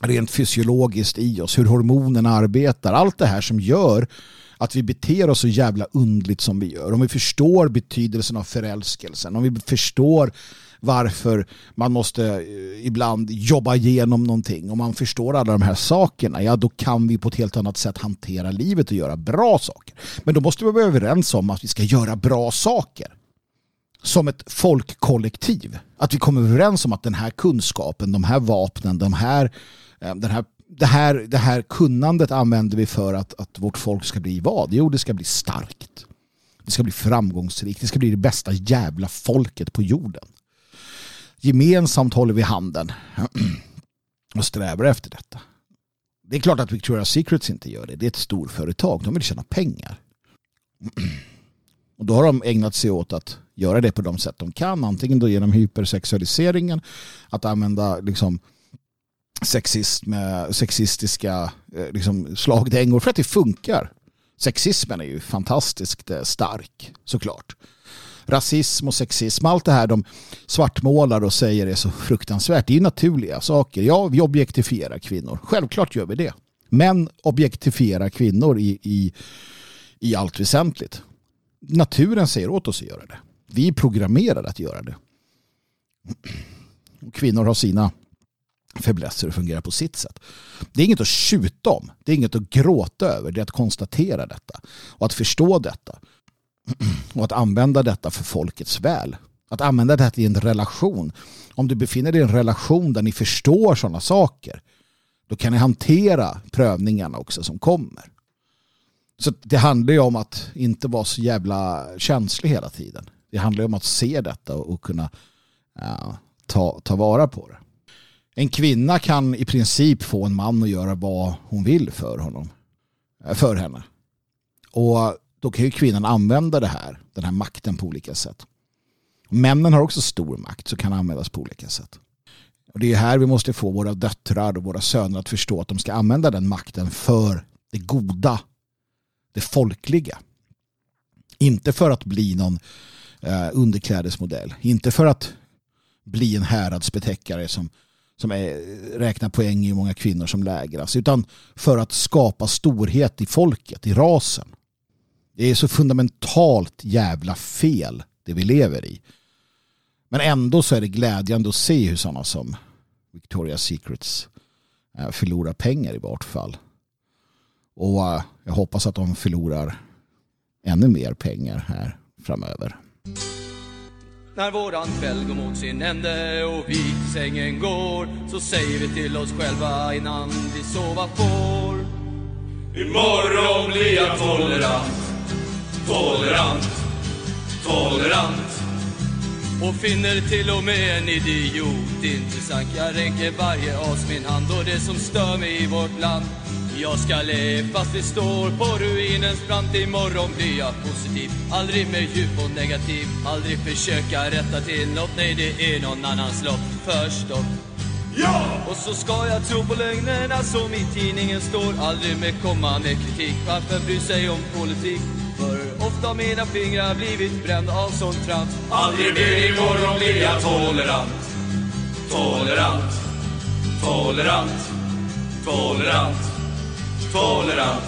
rent fysiologiskt i oss, hur hormonerna arbetar, allt det här som gör att vi beter oss så jävla undligt som vi gör. Om vi förstår betydelsen av förälskelsen, om vi förstår varför man måste eh, ibland jobba igenom någonting. Om man förstår alla de här sakerna, ja då kan vi på ett helt annat sätt hantera livet och göra bra saker. Men då måste vi vara överens om att vi ska göra bra saker. Som ett folkkollektiv. Att vi kommer överens om att den här kunskapen, de här vapnen, de här, eh, den här det här, det här kunnandet använder vi för att, att vårt folk ska bli vad? Jo, det ska bli starkt. Det ska bli framgångsrikt. Det ska bli det bästa jävla folket på jorden. Gemensamt håller vi handen och strävar efter detta. Det är klart att Victoria's Secrets inte gör det. Det är ett storföretag. De vill tjäna pengar. Och då har de ägnat sig åt att göra det på de sätt de kan. Antingen då genom hypersexualiseringen, att använda liksom sexism, sexistiska eh, liksom, slagdängor för att det funkar. Sexismen är ju fantastiskt eh, stark såklart. Rasism och sexism, allt det här de svartmålar och säger är så fruktansvärt. Det är ju naturliga saker. Ja, vi objektifierar kvinnor. Självklart gör vi det. Män objektifierar kvinnor i, i, i allt väsentligt. Naturen säger åt oss att göra det. Vi är programmerade att göra det. kvinnor har sina fäblesser och fungerar på sitt sätt. Det är inget att tjuta om. Det är inget att gråta över. Det är att konstatera detta. Och att förstå detta. Och att använda detta för folkets väl. Att använda detta i en relation. Om du befinner dig i en relation där ni förstår sådana saker. Då kan ni hantera prövningarna också som kommer. Så det handlar ju om att inte vara så jävla känslig hela tiden. Det handlar ju om att se detta och kunna ja, ta, ta vara på det en kvinna kan i princip få en man att göra vad hon vill för honom. För henne. Och då kan ju kvinnan använda det här, den här makten på olika sätt. Männen har också stor makt som kan användas på olika sätt. Och det är här vi måste få våra döttrar och våra söner att förstå att de ska använda den makten för det goda, det folkliga. Inte för att bli någon eh, underklädesmodell. Inte för att bli en häradsbetäckare som som är, räknar poäng i hur många kvinnor som lägras utan för att skapa storhet i folket, i rasen. Det är så fundamentalt jävla fel det vi lever i. Men ändå så är det glädjande att se hur sådana som Victoria's Secrets eh, förlorar pengar i vart fall. Och eh, jag hoppas att de förlorar ännu mer pengar här framöver. När våran kväll går mot sin ände och vi till sängen går så säger vi till oss själva innan vi sova får. Imorgon blir jag tolerant, tolerant, tolerant. Och finner till och med en idiot intressant. Jag räcker varje as min hand och det som stör mig i vårt land. Jag ska le fast vi står på ruinens brant. Imorgon blir jag positiv, aldrig mer djup och negativ. Aldrig försöka rätta till något, nej det är någon annans lott. Förstått. Ja! Och så ska jag tro på lögnerna som i tidningen står Aldrig mer komma med kritik, varför bry sig om politik? För av mina fingrar blivit bränd av sån trams Aldrig mer imorgon blir jag tolerant Tolerant Tolerant Tolerant Tolerant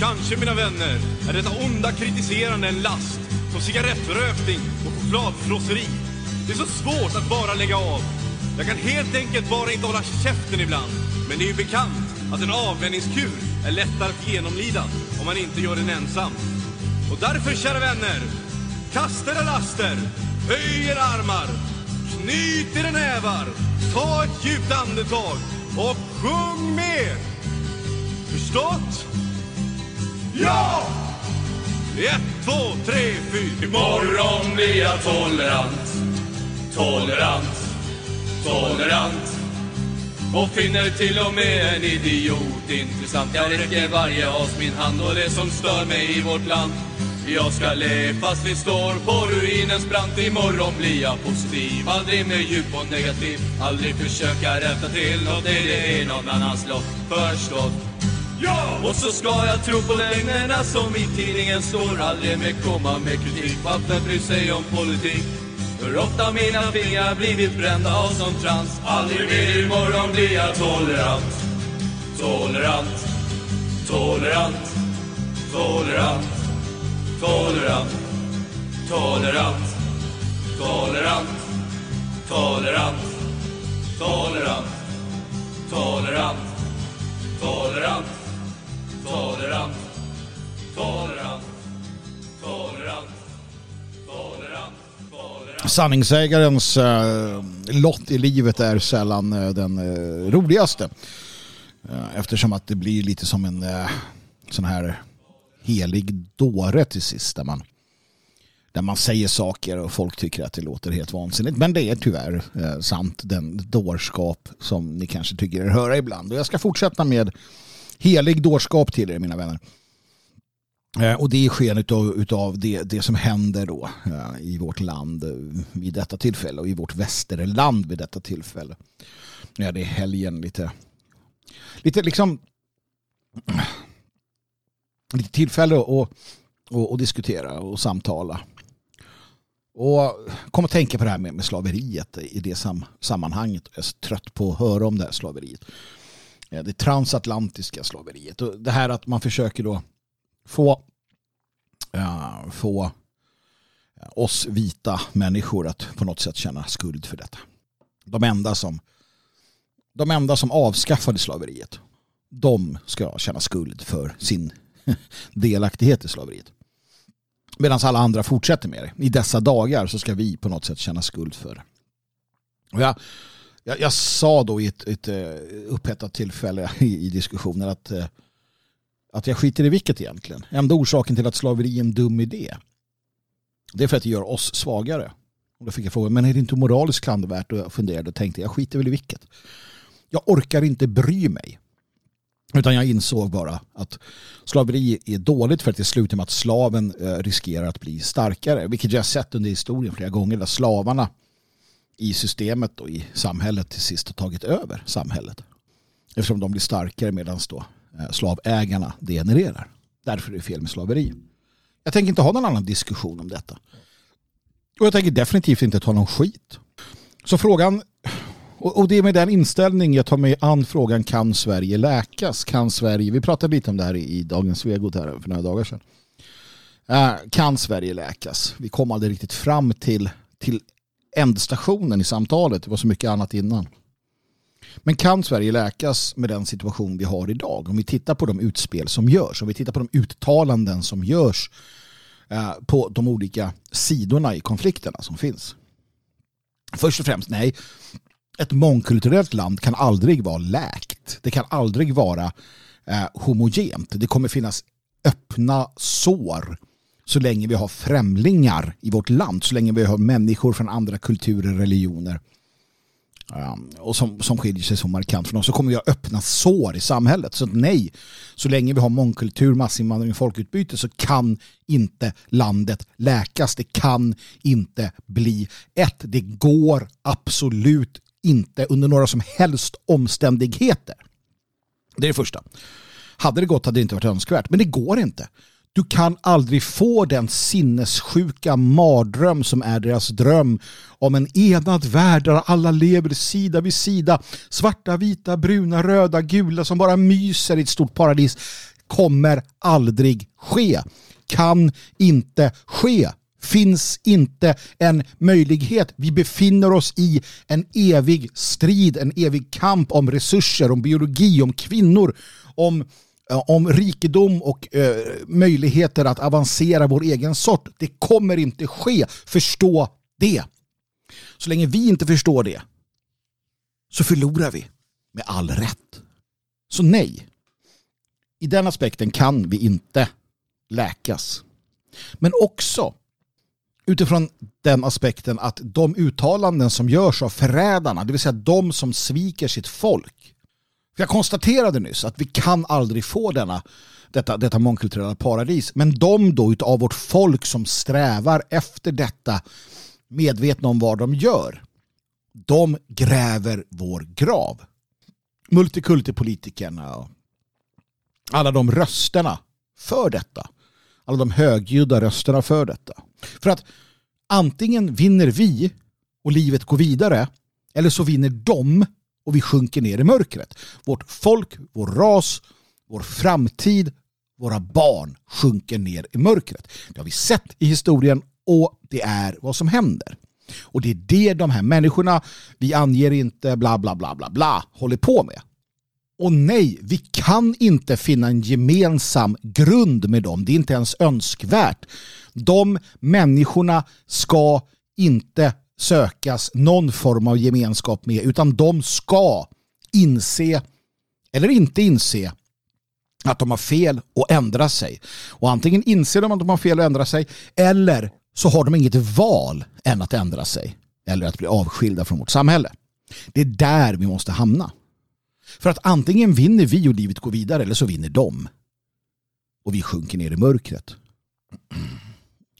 Kanske, mina vänner, är detta onda kritiserande en last som cigarettrökning och chokladfrosseri. Det är så svårt att bara lägga av. Jag kan helt enkelt bara inte hålla käften ibland. Men det är ju bekant att en avvänjningskur är lättare att genomlida om man inte gör den ensam. Och därför, kära vänner, kasta era laster, höj era armar, knyt era nävar, ta ett djupt andetag och sjung med! Förstått? Ja! Ett, två, tre, fyra. Imorgon blir jag tolerant Tolerant Tolerant och finner till och med en idiot intressant. Jag räcker varje as min hand och det som stör mig i vårt land. Jag ska le fast vi står på ruinens brant. Imorgon blir jag positiv, aldrig mer djup och negativ. Aldrig försöka rätta till något, nej det är någon annans lott Förstått? Ja! Och så ska jag tro på lögnerna som i tidningen står. Aldrig mer komma med kritik, varför bry sig om politik? För ofta har mina fingrar blivit brända av sån trans. Aldrig mer imorgon blir jag tolerant Tolerant. Tolerant. Tolerant. Tolerant. Tolerant. Tolerant. Tolerant. Tolerant. Tolerant. Sanningsägarens eh, lott i livet är sällan eh, den eh, roligaste. Eh, eftersom att det blir lite som en eh, sån här helig dåre till sist. Där man, där man säger saker och folk tycker att det låter helt vansinnigt. Men det är tyvärr eh, sant, den dårskap som ni kanske tycker er höra ibland. Och jag ska fortsätta med helig dårskap till er mina vänner. Eh, och det är sken utav, utav det, det som händer då eh, i vårt land eh, vid detta tillfälle och i vårt västerland vid detta tillfälle. Ja, det är helgen lite, lite liksom lite tillfälle att och, och diskutera och samtala. Och kom att tänka på det här med, med slaveriet i det sam, sammanhanget. Jag är så trött på att höra om det här slaveriet. Det transatlantiska slaveriet. Och det här att man försöker då få, eh, få eh, oss vita människor att på något sätt känna skuld för detta. De enda som, de enda som avskaffade slaveriet, de ska känna skuld för sin delaktighet i slaveriet. Medan alla andra fortsätter med det. I dessa dagar så ska vi på något sätt känna skuld för det. Och jag, jag, jag sa då i ett, ett eh, upphettat tillfälle i, i diskussionen att, eh, att jag skiter i vilket egentligen. Enda orsaken till att slaveri är en dum idé det är för att det gör oss svagare. Och då fick jag frågan, men är det inte moraliskt klandervärt? Och jag funderade och tänkte, jag skiter väl i vilket. Jag orkar inte bry mig. Utan jag insåg bara att slaveri är dåligt för att det slutar med att slaven eh, riskerar att bli starkare. Vilket jag har sett under historien flera gånger där slavarna i systemet och i samhället till sist har tagit över samhället. Eftersom de blir starkare medan då Eh, slavägarna degenererar. Därför är det fel med slaveri. Jag tänker inte ha någon annan diskussion om detta. Och jag tänker definitivt inte ta någon skit. Så frågan, och det är med den inställning jag tar mig an frågan kan Sverige läkas? Kan Sverige, vi pratade lite om det här i Dagens Svegot här för några dagar sedan. Eh, kan Sverige läkas? Vi kom aldrig riktigt fram till, till ändstationen i samtalet. Det var så mycket annat innan. Men kan Sverige läkas med den situation vi har idag? Om vi tittar på de utspel som görs, om vi tittar på de uttalanden som görs eh, på de olika sidorna i konflikterna som finns. Först och främst, nej. Ett mångkulturellt land kan aldrig vara läkt. Det kan aldrig vara eh, homogent. Det kommer finnas öppna sår så länge vi har främlingar i vårt land, så länge vi har människor från andra kulturer, religioner och som, som skiljer sig så markant från oss så kommer vi ha öppna sår i samhället. Så nej, så länge vi har mångkultur, massinvandring och folkutbyte så kan inte landet läkas. Det kan inte bli ett. Det går absolut inte under några som helst omständigheter. Det är det första. Hade det gått hade det inte varit önskvärt, men det går inte. Du kan aldrig få den sinnessjuka mardröm som är deras dröm om en enad värld där alla lever sida vid sida. Svarta, vita, bruna, röda, gula som bara myser i ett stort paradis kommer aldrig ske. Kan inte ske. Finns inte en möjlighet. Vi befinner oss i en evig strid, en evig kamp om resurser, om biologi, om kvinnor, om Eh, om rikedom och eh, möjligheter att avancera vår egen sort. Det kommer inte ske. Förstå det. Så länge vi inte förstår det så förlorar vi med all rätt. Så nej. I den aspekten kan vi inte läkas. Men också utifrån den aspekten att de uttalanden som görs av förrädarna, det vill säga de som sviker sitt folk, jag konstaterade nyss att vi kan aldrig få denna, detta, detta mångkulturella paradis. Men de då utav vårt folk som strävar efter detta medvetna om vad de gör. De gräver vår grav. Multikultipolitikerna och alla de rösterna för detta. Alla de högljudda rösterna för detta. För att antingen vinner vi och livet går vidare eller så vinner de och vi sjunker ner i mörkret. Vårt folk, vår ras, vår framtid, våra barn sjunker ner i mörkret. Det har vi sett i historien och det är vad som händer. Och det är det de här människorna, vi anger inte bla bla bla bla bla, håller på med. Och nej, vi kan inte finna en gemensam grund med dem. Det är inte ens önskvärt. De människorna ska inte sökas någon form av gemenskap med utan de ska inse eller inte inse att de har fel och ändra sig. Och antingen inser de att de har fel och ändra sig eller så har de inget val än att ändra sig eller att bli avskilda från vårt samhälle. Det är där vi måste hamna. För att antingen vinner vi och livet går vidare eller så vinner de. Och vi sjunker ner i mörkret.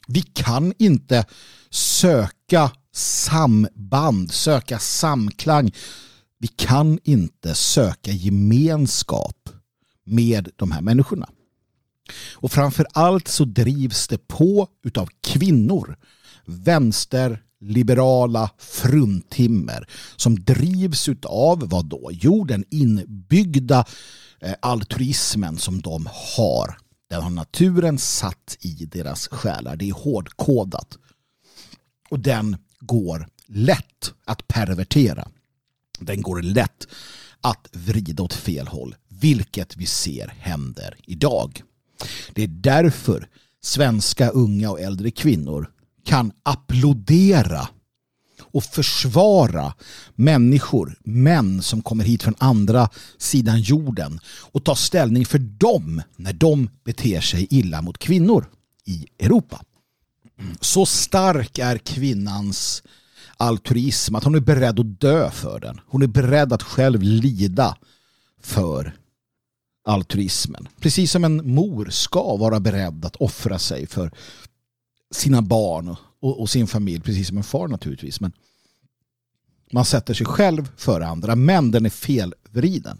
Vi kan inte söka samband, söka samklang. Vi kan inte söka gemenskap med de här människorna. Och framför allt så drivs det på utav kvinnor, vänsterliberala fruntimmer som drivs utav vad då? Jo, den inbyggda eh, altruismen som de har. Den har naturen satt i deras själar. Det är hårdkodat. Och den går lätt att pervertera. Den går lätt att vrida åt fel håll, vilket vi ser händer idag. Det är därför svenska unga och äldre kvinnor kan applådera och försvara människor, män som kommer hit från andra sidan jorden och ta ställning för dem när de beter sig illa mot kvinnor i Europa. Så stark är kvinnans altruism att hon är beredd att dö för den. Hon är beredd att själv lida för altruismen. Precis som en mor ska vara beredd att offra sig för sina barn och, och, sin familj, precis som en far naturligtvis. Men man sätter sig själv före andra, men den är felvriden.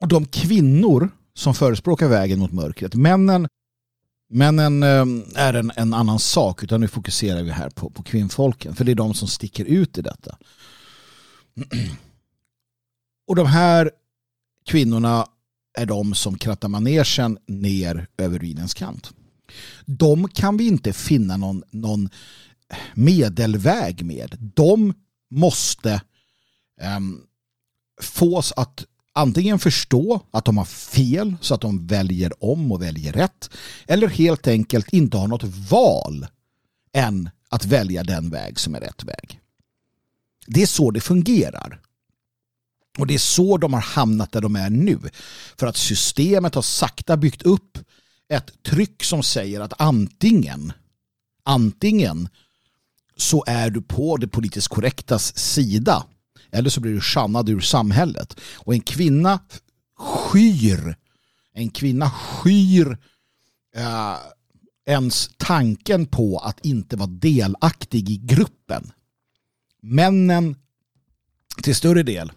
Och de kvinnor som förespråkar vägen mot mörkret, männen Männen en, ehm, är en, en annan sak utan nu fokuserar vi här på, på kvinnfolken för det är de som sticker ut i detta. Och de här kvinnorna är de som krattar manegen ner över ruinens kant. De kan vi inte finna någon, någon medelväg med. De måste um, fås att antingen förstå att de har fel så att de väljer om och väljer rätt eller helt enkelt inte har något val än att välja den väg som är rätt väg. Det är så det fungerar. Och det är så de har hamnat där de är nu. För att systemet har sakta byggt upp ett tryck som säger att antingen antingen så är du på det politiskt korrektas sida eller så blir du shunnad ur samhället. Och en kvinna skyr en kvinna skyr eh, ens tanken på att inte vara delaktig i gruppen. Männen till större del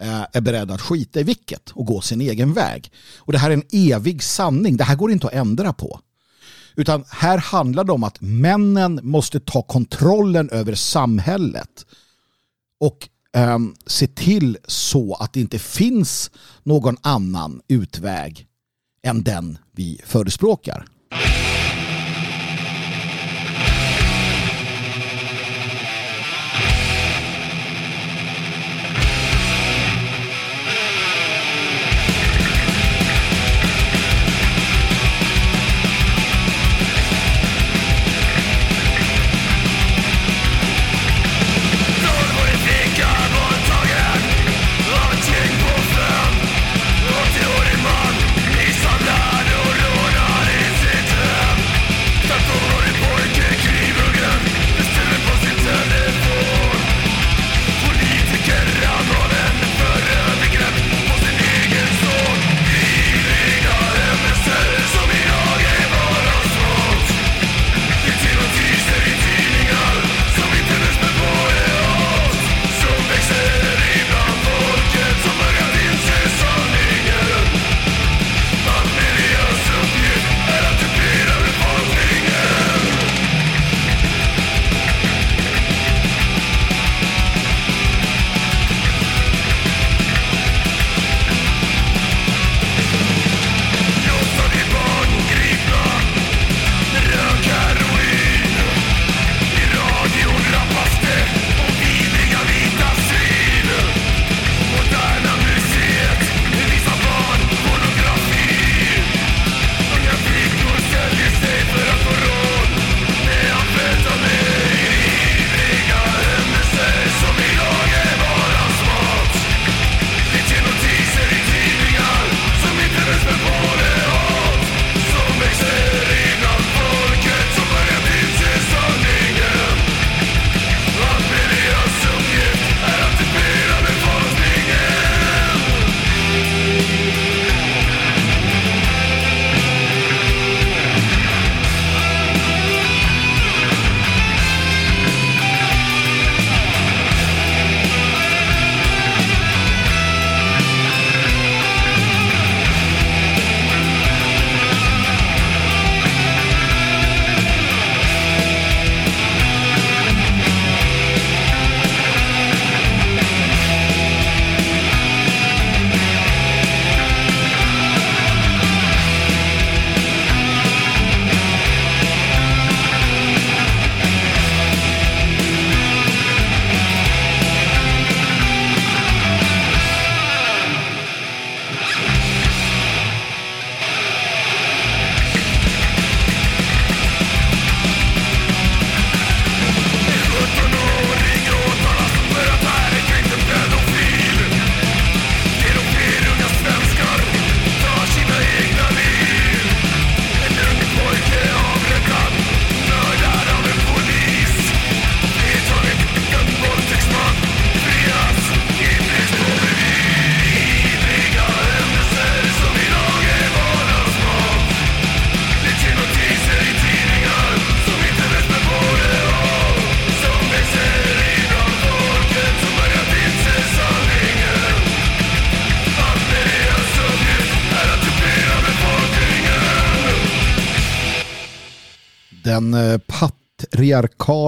eh, är beredda att skita i vilket och gå sin egen väg. Och det här är en evig sanning. Det här går inte att ändra på. Utan här handlar det om att männen måste ta kontrollen över samhället och Ehm, se till så att det inte finns någon annan utväg än den vi förespråkar.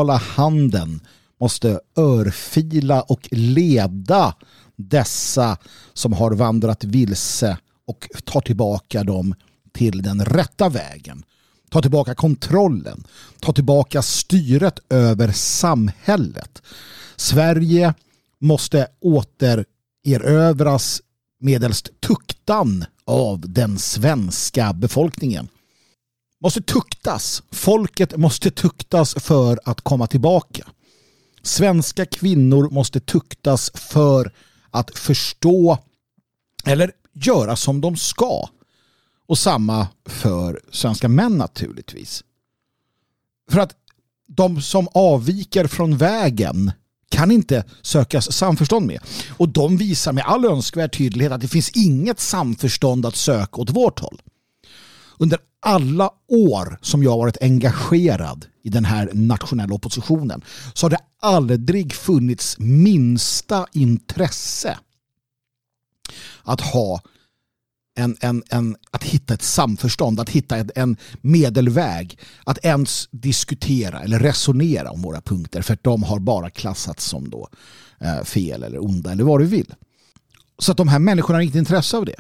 Digitala handen måste örfila och leda dessa som har vandrat vilse och ta tillbaka dem till den rätta vägen. Ta tillbaka kontrollen. Ta tillbaka styret över samhället. Sverige måste återerövras medelst tuktan av den svenska befolkningen. Måste tuktas. Folket måste tuktas för att komma tillbaka. Svenska kvinnor måste tuktas för att förstå eller göra som de ska. Och samma för svenska män naturligtvis. För att de som avviker från vägen kan inte sökas samförstånd med. Och de visar med all önskvärd tydlighet att det finns inget samförstånd att söka åt vårt håll. Under alla år som jag har varit engagerad i den här nationella oppositionen så har det aldrig funnits minsta intresse att ha en, en, en, att hitta ett samförstånd, att hitta en, en medelväg, att ens diskutera eller resonera om våra punkter för att de har bara klassats som då eh, fel eller onda eller vad du vill. Så att de här människorna har inget intresse av det.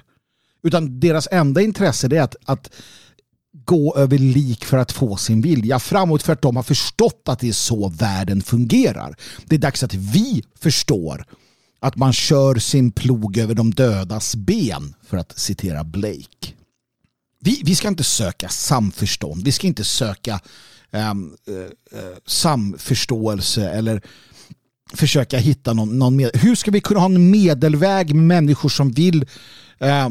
Utan deras enda intresse är att, att gå över lik för att få sin vilja framåt för att de har förstått att det är så världen fungerar. Det är dags att vi förstår att man kör sin plog över de dödas ben, för att citera Blake. Vi, vi ska inte söka samförstånd, vi ska inte söka um, uh, samförståelse eller försöka hitta någon, någon med. Hur ska vi kunna ha en medelväg med människor som vill eh,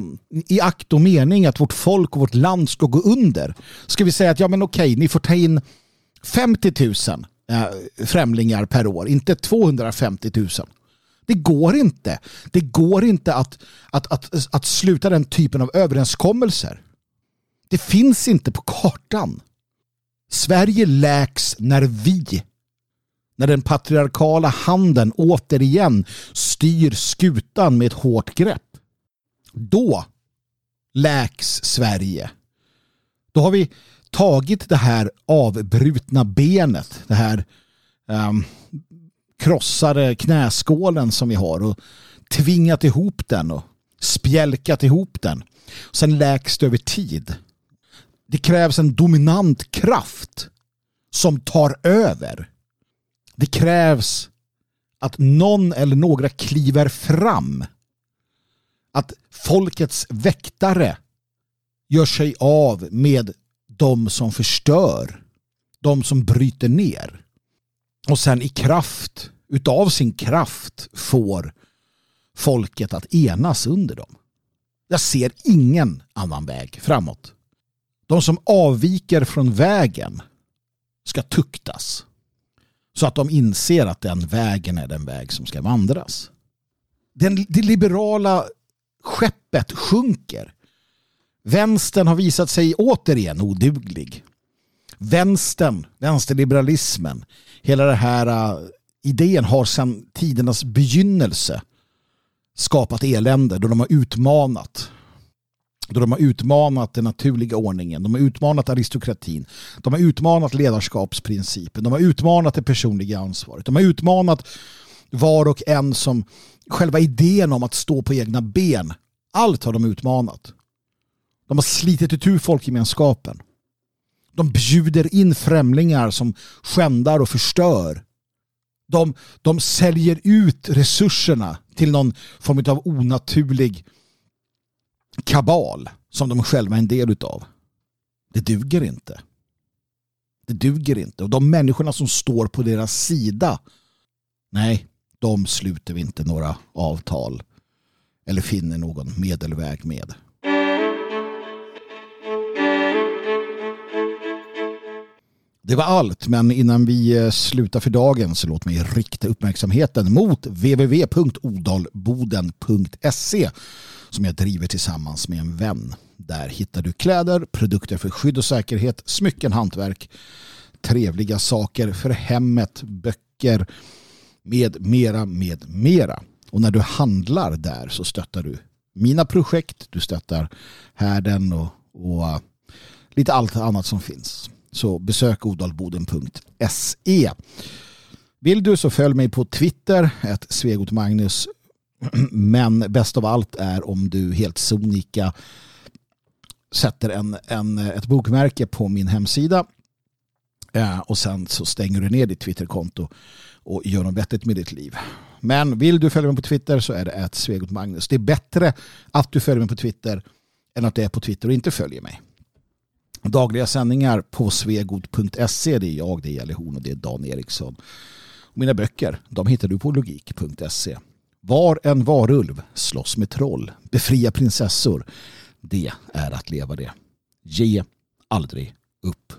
i akt och mening att vårt folk och vårt land ska gå under? Ska vi säga att ja men okej, ni får ta in 50 000 eh, främlingar per år, inte 250 000. Det går inte. Det går inte att, att, att, att sluta den typen av överenskommelser. Det finns inte på kartan. Sverige läks när vi, när den patriarkala handen återigen styr skutan med ett hårt grepp. Då läks Sverige. Då har vi tagit det här avbrutna benet, det här um, krossade knäskålen som vi har och tvingat ihop den och spjälkat ihop den. Sen läks det över tid. Det krävs en dominant kraft som tar över. Det krävs att någon eller några kliver fram. Att folkets väktare gör sig av med de som förstör. De som bryter ner och sen i kraft utav sin kraft får folket att enas under dem. Jag ser ingen annan väg framåt. De som avviker från vägen ska tuktas så att de inser att den vägen är den väg som ska vandras. Den, det liberala skeppet sjunker. Vänstern har visat sig återigen oduglig. Vänstern, vänsterliberalismen, hela den här uh, idén har sedan tidernas begynnelse skapat elände då de har utmanat då de har utmanat den naturliga ordningen, de har utmanat aristokratin, de har utmanat ledarskapsprincipen, de har utmanat det personliga ansvaret, de har utmanat var och en som själva idén om att stå på egna ben. Allt har de utmanat. De har slitit itu folkgemenskapen. De bjuder in främlingar som skändar och förstör. De, de säljer ut resurserna till någon form av onaturlig kabal som de själva är en del utav. Det duger inte. Det duger inte. Och de människorna som står på deras sida, nej, de sluter vi inte några avtal eller finner någon medelväg med. Det var allt, men innan vi eh, slutar för dagen så låt mig rikta uppmärksamheten mot www.odalboden.se som jag driver tillsammans med en vän. Där hittar du kläder, produkter för skydd och säkerhet, smycken, hantverk, trevliga saker för hemmet, böcker med mera, med mera. Och när du handlar där så stöttar du mina projekt, du stöttar härden och, och uh, lite allt annat som finns. Så besök odalboden.se. Vill du så följ mig på Twitter, ett Svegot Magnus. Men bäst av allt är om du helt sonika sätter en, en, ett bokmärke på min hemsida eh, och sen så stänger du ner ditt Twitterkonto och gör något vettigt med ditt liv. Men vill du följa mig på Twitter så är det att Svegot Magnus. Det är bättre att du följer mig på Twitter än att du är på Twitter och inte följer mig. Dagliga sändningar på svegot.se. Det är jag, det är Jalle Horn och det är Dan Eriksson. Och mina böcker, de hittar du på logik.se. Var en varulv, slåss med troll, befria prinsessor. Det är att leva det. Ge aldrig upp.